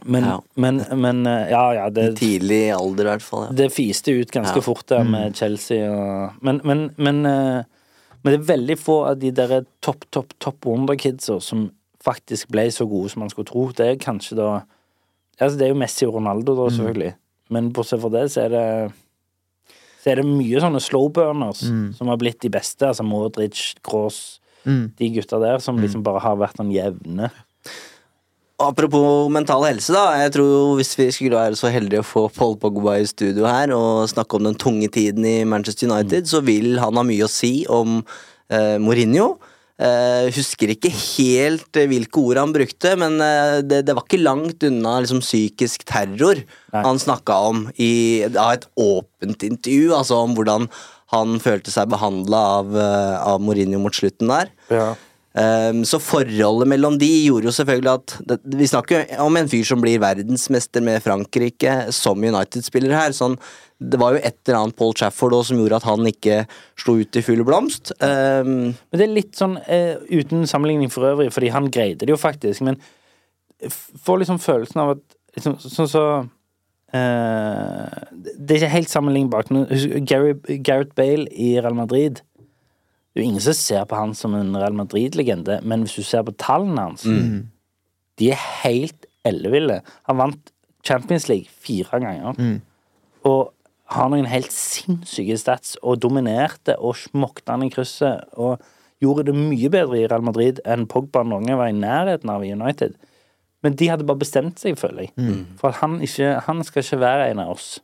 Men, Ja. men, men eh, Ja, ja, det, Tidlig alder, i hvert fall. Ja. det fiste ut ganske Ja. fort der med Chelsea og Men, men, men, eh, men det er veldig få av de der topp, topp, topp wonderkidsa som faktisk ble så gode som man skulle tro. Det er kanskje da Altså, det er jo Messi og Ronaldo, da, selvfølgelig. Men bortsett fra det, så er det så er det mye sånne slow burners som har blitt de beste. Altså Modric, Cross, Mm. de gutta der som liksom bare har vært den jevne. Apropos mental helse, da. Jeg tror Hvis vi skulle være så heldige å få Paul Pogba i studio her og snakke om den tunge tiden i Manchester United, så vil han ha mye å si om eh, Mourinho. Eh, husker ikke helt eh, hvilke ord han brukte, men eh, det, det var ikke langt unna liksom, psykisk terror Nei. han snakka om i av et åpent intervju, altså om hvordan han følte seg behandla av, av Mourinho mot slutten der. Ja. Um, så forholdet mellom de gjorde jo selvfølgelig at det, Vi snakker jo om en fyr som blir verdensmester med Frankrike som United-spiller her. Sånn, det var jo et eller annet Paul Chafford også som gjorde at han ikke slo ut i full blomst. Um, Men det er litt sånn uh, uten sammenligning for øvrig, fordi han greide det jo faktisk, men får liksom følelsen av at liksom, Sånn så uh, Det er ikke helt sammenlignbart. Men Gary, Gareth Bale i Real Madrid Det er jo ingen som ser på han som en Real Madrid-legende, men hvis du ser på tallene hans De er helt elleville. Han vant Champions League fire ganger. Og har noen helt sinnssyke stats, og dominerte og smokte han i krysset. Og gjorde det mye bedre i Real Madrid enn Pogba noen gang var i nærheten av i United. Men de hadde bare bestemt seg, føler jeg. For at han, ikke, han skal ikke være en av oss.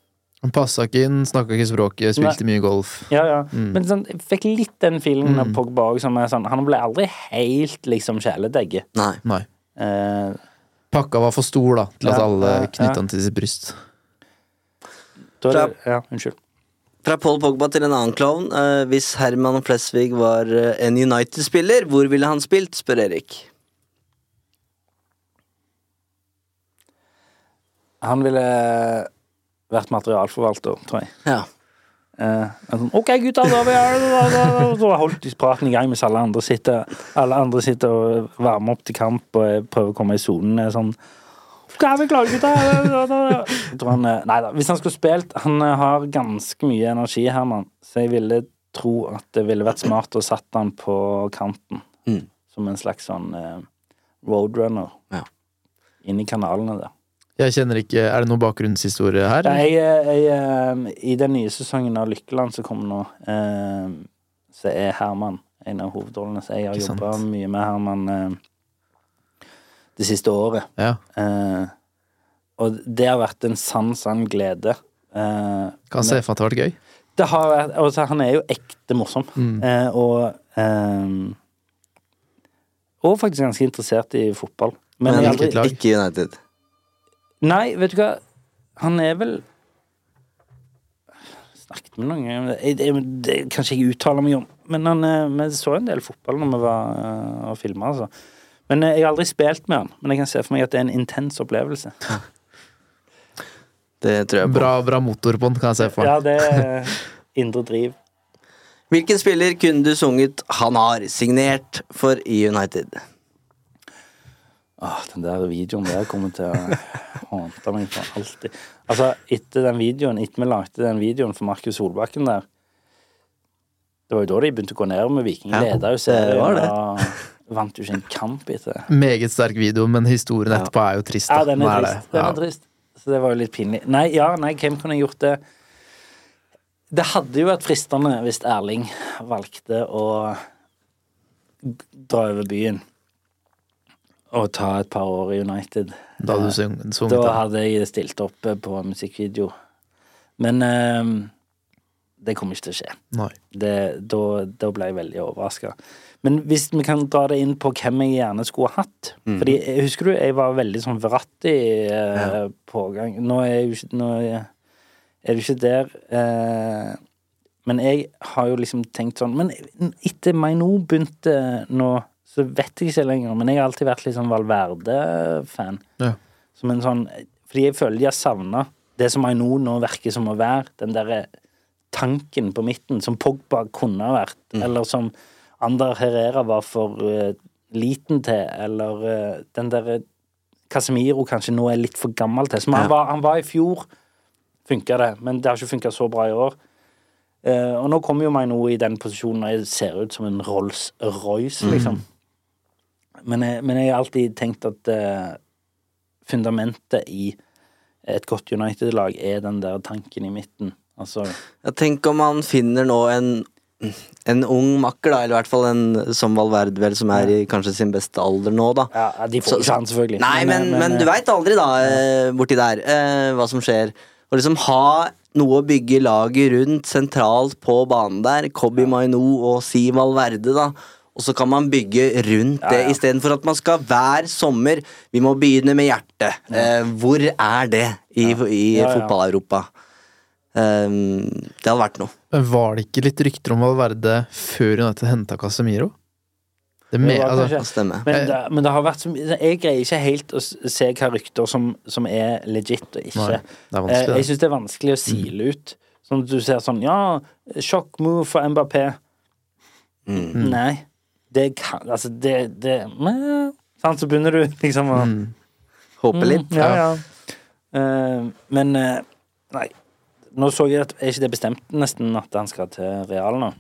Han passa ikke inn, snakka ikke språket, spilte mye golf. Ja, ja. Men sånn, jeg fikk litt den feelingen av Pogba òg, som er sånn Han ble aldri helt liksom kjæledegge. nei. Nei. Eh, Pakka var for stor da, til at alle ja, knytta ja. den til sitt bryst. Da har, ja, unnskyld. Fra Paul Pogba til en annen klovn. Eh, hvis Herman Flesvig var eh, en United-spiller, hvor ville han spilt, spør Erik. Han ville vært materialforvalter, tror jeg. Ja. Eh, sånn, OK, gutter, da vi er så holdt de praten i gang mens alle andre sitter Alle andre sitter og varmer opp til kamp og prøver å komme i sonen. Sånn er vi klare, han, eh, Nei da. Hvis han skulle spilt Han eh, har ganske mye energi, Herman, så jeg ville tro at det ville vært smart å satt han på kanten. Mm. Som en slags sånn eh, roadrunner. Ja. Inn i kanalene der. Jeg kjenner ikke Er det noe bakgrunnshistorie her? Nei, jeg, jeg, I den nye sesongen av Lykkeland som kommer nå, eh, så er Herman en av hovedrollene. Så jeg har jobba mye med Herman. Det siste året. Ja. Eh, og det har vært en sann, sann glede. Eh, Kan se for at det har vært gøy. det har vært, altså, han er jo ekte morsom. Eh, og eh, Og faktisk ganske interessert i fotball. Men, Men aldri, ikke United. Nei, vet du hva? Han er vel Snakket med noen ganger det, det, det kan ikke jeg uttaler meg om. Men han, eh, vi så en del fotball når vi var eh, og filma, altså. Men eh, jeg har aldri spilt med han. Men jeg kan se for meg at det er en intens opplevelse. Det tror jeg på. Bra, bra motor på den, kan jeg se for meg. Ja, det er indre driv. Hvilken spiller kunne du sunget 'Han har signert' for i United? Åh, den der videoen der kommer til å håndte meg for alltid. Altså, etter den videoen, etter vi lagde den videoen for Markus Solbakken der Det var jo da de begynte å gå ned med Viking. Ja, Leda jo det var det. og vant jo ikke en kamp etter det. Meget sterk video, men historien etterpå er jo trist. da. Ja, den er, er det- trist. Den ja. er trist. Så det var jo litt pinlig. Nei, ja, nei, hvem kunne gjort det? Det hadde jo vært fristende hvis Erling valgte å dra over byen og ta et par år i United. Da hadde du sunget Da det. hadde jeg stilt opp på musikkvideo. Men eh, det kommer ikke til å skje. Det, da, da ble jeg veldig overraska. Men hvis vi kan dra det inn på hvem jeg gjerne skulle ha hatt Fordi jeg- Husker du, jeg var veldig sånn Verratti eh, pågang. Nå er jeg jo ikke Nå er er det ikke der. Eh, men jeg har jo liksom tenkt sånn Men etter Maino begynte nå, så vet jeg ikke lenger. Men jeg har alltid vært litt sånn Valverde-fan. Ja. Som en sånn Fordi jeg føler de har savna det som Maino nå virker som å være. Den derre tanken på midten som Pogba kunne ha vært, eller som Ander Herrera var for uh, liten til, eller uh, den derre Casemiro kanskje nå er litt for gammel til. Som han, var, han var i fjor, funka det, men det har ikke funka så bra i år. Uh, og nå kommer jo meg nå i den posisjonen og jeg ser ut som en Rolls-Royce, liksom. Men, jeg, men jeg har alltid tenkt at uh, fundamentet i et godt United-lag er den der tanken i midten. Altså Jeg tenker om han finner nå en en ung makker, da, eller i hvert fall en som Valverde, vel, som er i kanskje sin beste alder nå, da. Ja, de får Så- ikke han, selvfølgelig. Nei, men, men, men, du veit aldri, da, ja. borti der, eh, hva som skjer. Å liksom ha noe å bygge laget rundt sentralt på banen der, Kobi Maino og Si Valverde, da. Og så kan man bygge rundt det, ja. istedenfor at man skal hver sommer Vi må begynne med hjertet. Eh, hvor er det i, i Ja, ja. fotball-Europa? Um, det hadde vært noe. Men var det ikke litt rykter om Valverde før United henta Casemiro? Det me, Det altså, kanskje- Det stemmer. Men det, men det har vært så mye Jeg greier ikke helt å se hva rykter som, som er legit og ikke. Nei, det er Eh, jeg det. syns det er vanskelig å sile ut. Sånn at du ser sånn Ja, sjokk move for Mbappé. Mm. Nei. Det kan Altså, det, det men, Sant, så begynner du liksom å Mm. Håper litt. Mm, ja, ja. Eh, men uh, Nei. Nå så jeg at Er ikke det bestemt nesten at han skal til Real nå?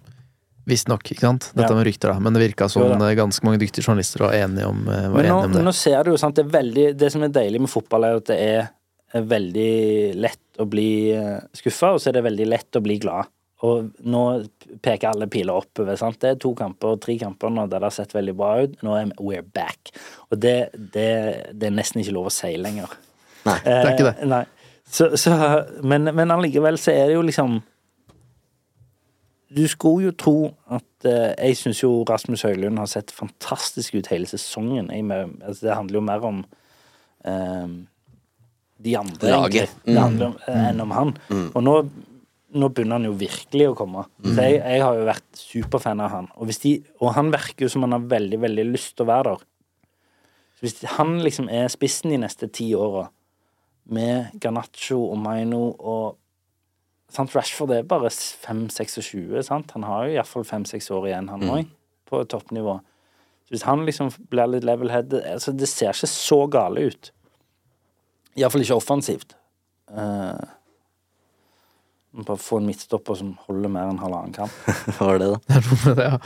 Visstnok, ikke sant? Dette Ja. med rykter, da. Men det virka som Jo eh, ganske mange dyktige journalister var enige om, eh, var Men nå, enige om det. nå ser du jo, sant, det er veldig Det som er deilig med fotball, er at det er er veldig lett å bli skuffa, og så er det veldig lett å bli glad. Og nå peker alle piler oppover. sant? Det er to kamper, tre kamper nå der det har sett veldig bra ut. Nå er we're back. Og det, det, det er nesten ikke lov å si lenger. Nei. Det er ikke det. Eh, nei. Så, så, men, men allikevel så er det jo liksom Du skulle jo tro at eh, Jeg syns jo Rasmus Høylund har sett fantastisk ut hele sesongen. Jeg, altså, det handler jo mer om eh, de andre, Laget. Mm. det handler om, eh, enn om han. Og nå, nå begynner han jo virkelig å komme. Så jeg, jeg har jo vært superfan av han. Og, de, og han virker jo som han har veldig, veldig lyst til å være der. Så hvis han liksom er spissen de neste ti åra, med Garnaccio og Maino og sant, Rashford er bare 5-26, sant? Han har jo iallfall 5-6 år igjen, han òg, på toppnivå. Så hvis han liksom blir litt level-headed altså Det ser ikke så gale ut. Iallfall ikke offensivt. Uh, bare få en midtstopper som holder mer enn halvannen kamp. Hva var det, da? Det er noe med det, ja.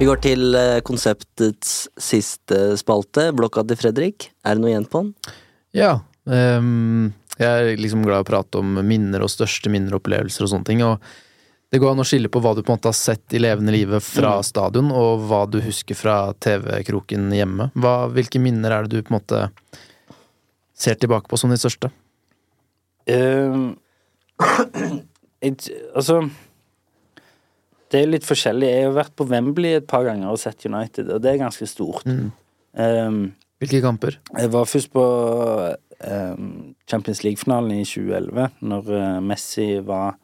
Vi går til eh, konseptets siste spalte, blokka til Fredrik. Er det noe igjen på den? Ja. Um, jeg er liksom glad i å prate om minner og største minner og opplevelser og sånne ting. Og Det går an å skille på hva du på en måte har sett i levende livet fra Mm. stadion, og hva du husker fra TV-kroken hjemme. Hva, hvilke minner er det du på en måte ser tilbake på som de største? Ehm, it, altså Det er litt forskjellig. Jeg har vært på Wembley et par ganger og sett United, og det er ganske stort. Mm. Um, Hvilke kamper? jeg var først på um, Champions League-finalen i 2011, når eh, Messi var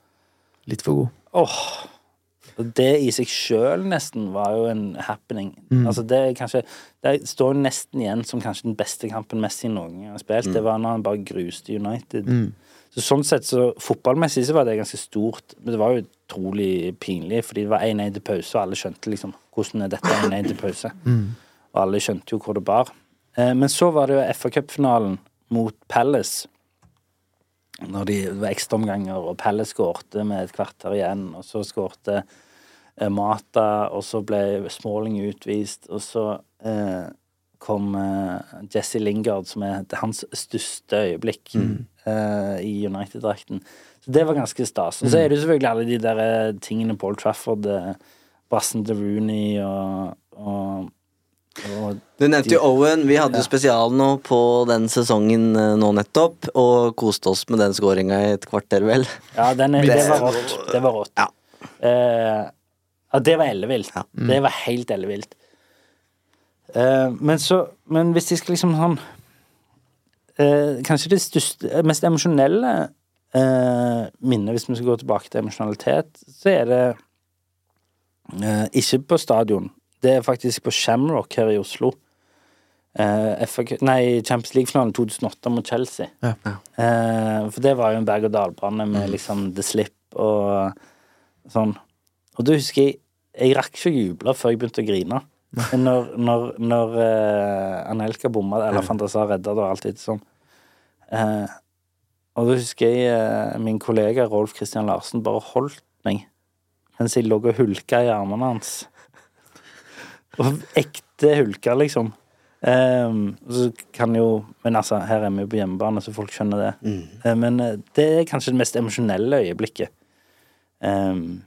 Litt for god. Åh! Og det i seg sjøl nesten var jo en happening. Mm. Altså det kanskje Det står nesten igjen som kanskje den beste kampen Messi noen gang har spilt. Det var når han bare gruste United. Mm. Så sånn sett, så fotballmessig så var det ganske stort, men det var jo utrolig pinlig, fordi det var 1-1 til pause, og alle skjønte liksom hvordan er dette 1-1 til pause. Mm. Og alle skjønte jo hvor det bar. Eh, men så var det jo FA Cup-finalen mot Palace. Når de, det var ekstraomganger, og Palace skårte med et kvarter igjen, og så skårte Mata, og så ble Smalling utvist, og så eh, kom eh, Jesse Lingard, som er hans største øyeblikk eh, i United-drakten. Så det var ganske stas. Og så er det jo selvfølgelig alle de der eh, tingene Paul Trafford, eh, Brassen til Rooney og, og, Du nevnte jo Owen. Vi hadde jo spesial nå på den sesongen eh, nå nettopp, og koste oss med den skåringa i et kvarter, vel. Ja, den er, det var rått. Det var rått. Ja. Eh, ja, det var ellevilt. Ja. Det var helt ellevilt. Uh, men så Men hvis jeg skal liksom sånn uh, Kanskje det største, mest emosjonelle uh, minnet, hvis vi skal gå tilbake til emosjonalitet, så er det uh, ikke på stadion. Det er faktisk på Shamrock her i Oslo. Eh, FA nei, Champions League-finalen 2008 mot Chelsea. Ja. Eh, for det var jo en berg-og-dal-bane med liksom The Slip og sånn. Og du husker jeg Jeg rakk ikke å juble før jeg begynte å grine. Når, når, når uh, Anelka bomma, eller Fantasa redda det og alt etter sånn. Uh, og da husker jeg uh, min kollega Rolf Christian Larsen bare holdt meg mens jeg lå og hulka i armene hans. Og ekte hulka, liksom. Um, så kan jo Men altså, her er vi jo på hjemmebane, så folk skjønner det. Eh, men uh, det er kanskje det mest emosjonelle øyeblikket. Um,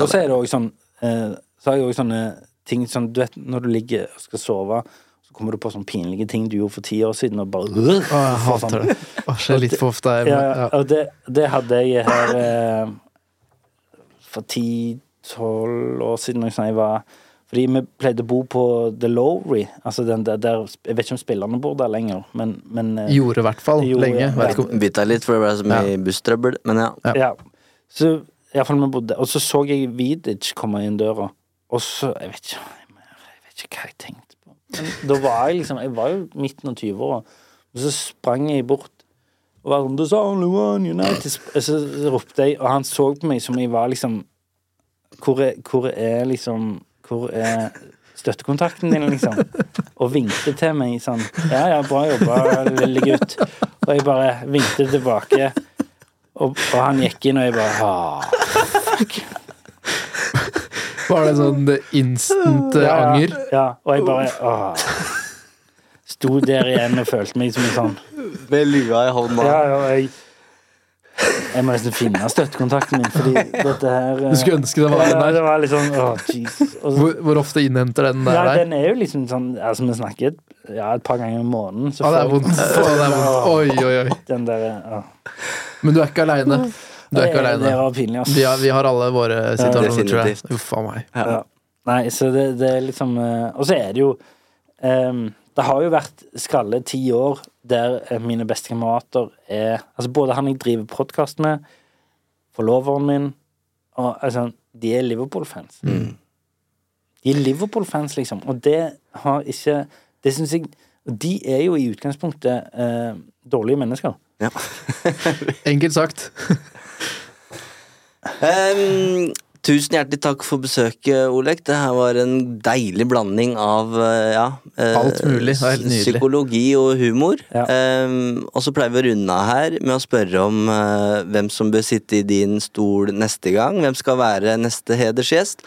og så er det òg sånn eh, Så har jeg òg sånne ting sånn Du vet når du ligger og skal sove, så kommer du på sånne pinlige ting du gjorde for ti år siden, og bare Å, jeg hater sånn- det. Å, skjer litt for ofte. Jeg, ja, ja. og det, det hadde jeg her eh, for ti-tolv år siden. Når jeg var Fordi vi pleide å bo på The Lowry. Altså den der, der Jeg vet ikke om spillerne bor der lenger, men, men eh, Gjorde i hvert fall lenge. ja. Vet ikke om Bytta litt, for det ble så mye busstrøbbel, men ja. Ja. Ja. Så iallfall vi bodde Og så så jeg Vidic komme inn døra, og så Jeg vet ikke Jeg vet ikke hva jeg tenkte på. Men da var jeg liksom Jeg var jo midten av 20-åra, og så sprang jeg bort og var sånn There's only one United så ropte jeg, og han så på meg som jeg var liksom Hvor er, hvor er liksom Hvor er støttekontakten din, liksom? Og vinkte til meg sånn Ja, ja, bra jobba, lille gutt. Og jeg bare vinkte tilbake. Og, og han gikk inn, og jeg bare ah, Var det sånn instant eh, ja, anger? Ja, og jeg bare ah. Sto der igjen og følte meg som en sånn Med lua i hånda. Ja, ja, jeg Jeg må nesten finne støttekontakten min, fordi dette her Du skulle ønske det var den ja, der. Det var liksom, å, åh, Jesus. Og Hvor, hvor ofte innhenter den der? ja, den er jo liksom sånn Altså, vi snakket et, ja, et par ganger i måneden. Så Å, det er får jeg- vondt. Det er vondt. Oi, oi, oi. Den der ja. Men du er ikke aleine. Du er ikke aleine. det var pinlig, ass. Vi, har- vi har alle våre situasjoner, tror jeg. Uff a meg. Ja. Nei, så det, det er liksom eh, Og så er det jo um, Det har jo vært skralle ti år der eh, mine beste kamerater er Altså både han jeg driver podkast med, forloveren min og altså, De er Liverpool-fans. De er Liverpool-fans, liksom. Og det har ikke Det syns jeg De er jo i utgangspunktet eh, dårlige mennesker. Ja. Enkelt sagt. Ehm, tusen hjertelig takk for besøket, Olek. Det her var en deilig blanding av eh, ja, eh, Alt mulig. Det helt nydelig. psykologi og humor. Ja. Um, og så pleier vi å runde av her med å spørre om uh, hvem som bør sitte i din stol neste gang. Hvem skal være neste hedersgjest?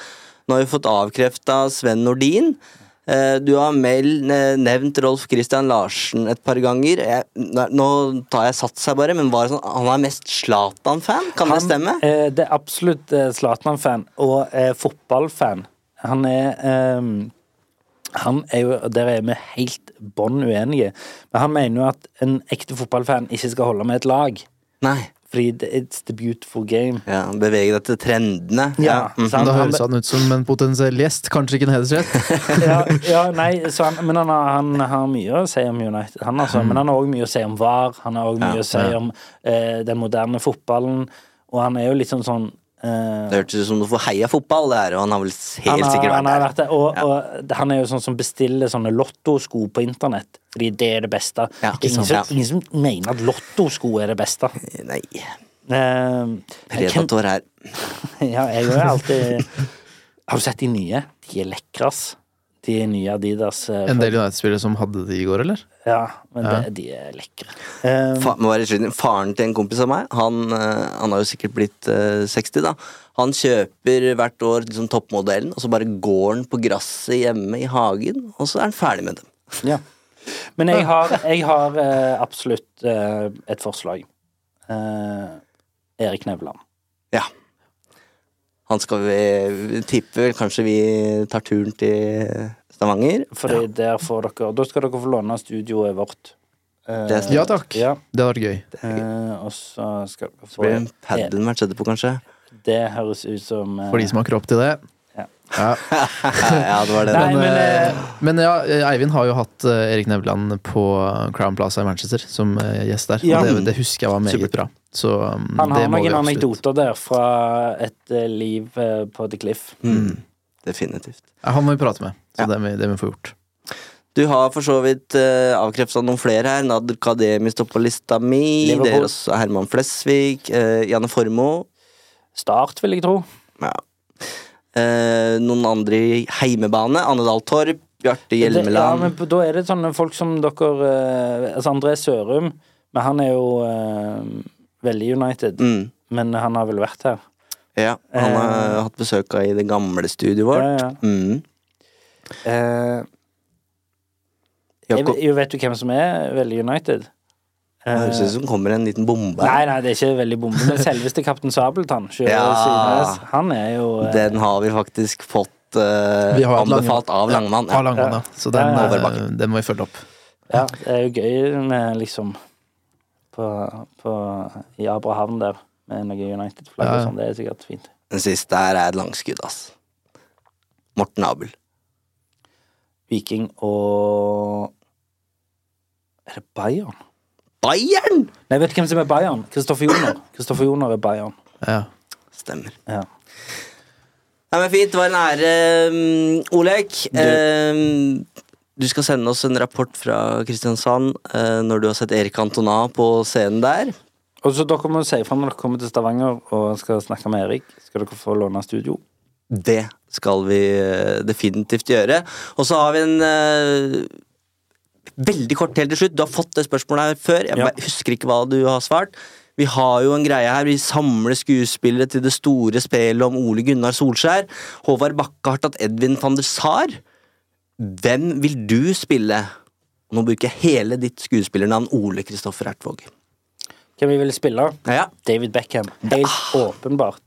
Nå har vi fått avkrefta Sven Nordin. Eh, Du har Mel nevnt Rolf Christian Larsen et par ganger. Jeg, nå- tar jeg sats her bare, men var sånn, han er mest Zlatan-fan? Kan det stemme? Eh, det er absolutt eh, Zlatan-fan, og fotballfan. Han er eh, Han er jo Der er vi helt bånn uenige. Men han mener jo at en ekte fotballfan ikke skal holde med et lag. Nei. Fordi it's the beautiful game. Ja, Bevege deg til trendene. Ja, mm. Da høres han ut som en potensiell gjest, kanskje ikke en hedersgjest. ja, ja, nei, så han, men han har, han har mye å si om United. Han altså, men han har òg mye å si om VAR. Han har òg mye Ja, å si ja. om eh, den moderne fotballen. Og han er jo litt sånn sånn eh, Det hørtes ut som du får heia fotball, det her, og han har vel helt han har, sikkert han har vært vært der. det, og, Ja. og han er jo sånn som bestiller sånne lottosko på internett, fordi det er det beste. Ja, ingen, sant, ja. som, ingen som mener at lottosko er det beste. Nei, Uh, predator her. Ja, jeg har alltid Har du sett de nye? De er lekre, ass. De nye Adidas. eh, En del United-spillere som hadde de i går, eller? Ja, men Ja. Det, de er lekre. Um, Fa må være skyld. Faren til en kompis av meg, han, eh, han har jo sikkert blitt uh, 60, da. Han kjøper hvert år liksom, toppmodellen, og så bare går han på gresset hjemme i hagen, og så er han ferdig med dem. Ja. Men jeg har, jeg har uh, absolutt uh, et forslag. Eh, Erik Nevland. Ja. Han skal vi tippe kanskje vi tar turen til Stavanger. Fordi der får dere Da skal dere få låne studioet vårt. Eh, Det Ja takk. Ja, Det hadde vært gøy. eh, og så skal dere Så blir det få en padelmatch etterpå, kanskje. Det høres ut som eh, For de som har kropp til det. Ja. Ja. ja, det var det. Nei, Men, men, eh, eh, men ja, Eivind har jo hatt eh, Erik Nevland på Crown Plaza i Manchester som eh, gjest der. Ja. Og det, det husker jeg var meget bra. Så um, Han har noen anekdoter der fra et eh, liv eh, på The Cliff. Mm, definitivt. Han må vi prate med, så Ja. det, må, vi- det må vi få gjort. Du har for så vidt uh, avkrefta noen flere her. Nader Kademi står på lista mi. Liverpool. Det er også Herman Flesvig. Uh, Janne Formoe. Start, vil jeg tro. Ja. Uh, noen andre i heimebane. Annedal Torp. Bjarte Det, ja, Hjelmeland. men da er det sånne folk som dere uh, Altså André Sørum, men han er jo eh, veldig United. mm, Men han har vel vært her. Ja, han har Eh. hatt besøk av i det gamle studioet vårt. Ja, ja. Mm. Eh, jeg, Jakob, jeg vet du hvem som er veldig United? det høres ut som det kommer en liten bombe. Nei, nei, det er ikke veldig bombe, men selveste kaptein Sabeltann. Sjø- Ja. Sydnes, Han er jo eh, Den har vi faktisk fått eh, Vi har anbefalt av Langmann. Av Langmann, ja. Så den, Ja, ja. eh, den må vi følge opp. Ja, det er jo gøy med liksom på, på, I Abrahavn der, med noe United-flagg Ja, og sånn. Det er sikkert fint. Den siste her er et langskudd, ass. Morten Abel. Viking og Er det Bayern? Bayern! Nei, vet ikke hvem som er Bayern? Kristoffer Joner. Kristoffer Joner er Bayern. Ja. Stemmer. Ja. Nei, men Fint. Det var en ære, um, Olek. Du- Um, du skal sende oss en rapport fra Kristiansand uh, når du har sett Erik Antona på scenen der. Og så dere må si fra når dere kommer til Stavanger og skal snakke med Erik. Skal dere få låne studio? Det skal vi eh, definitivt gjøre. Og så har vi en uh, Veldig kort helt til slutt. Du har fått det spørsmålet her før. Jeg Ja. husker ikke hva du har svart. Vi har jo en greie her. Vi samler skuespillere til det store spelet om Ole Gunnar Solskjær. Håvard Bakke har tatt Edvin van der Sar. Hvem vil du spille? Nå bruker jeg hele ditt skuespillernavn Ole Kristoffer Ertvåg. Hvem vi ville spille? Ja. David Beckham. Helt åpenbart.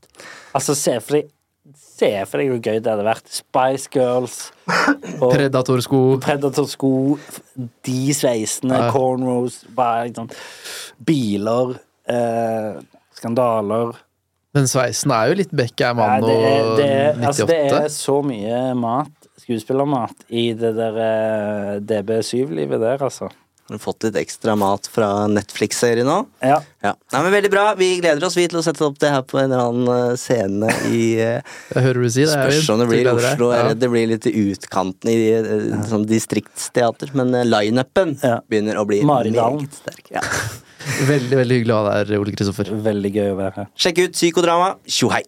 Altså, se for deg Se for deg hvor gøy det hadde vært. Spice Girls og Predatorsko. Predator-sko, de sveisene, Ja. cornrows, bare liksom Biler, eh, skandaler Men sveisen er jo litt Beckham det, er, 98. altså, det er så mye mat, skuespillermat, i det der eh, DB7-livet der, altså. Har du fått litt ekstra mat fra Netflix-serien nå? Ja. Ja. Nei, men Veldig bra. Vi gleder oss vi til å sette opp det her på en eller annen eh, scene i Jeg hører du si det. Spørs om det blir i. Oslo. Er Ja. det blir litt i utkanten i eh, sånn distriktsteater. Men eh, lineupen Ja. begynner å bli Maridalen. meget sterk. Ja. Veldig veldig hyggelig å ha deg her, Ole Kristoffer. Veldig gøy å være her. Sjekk ut Psykodrama. Tjo hei!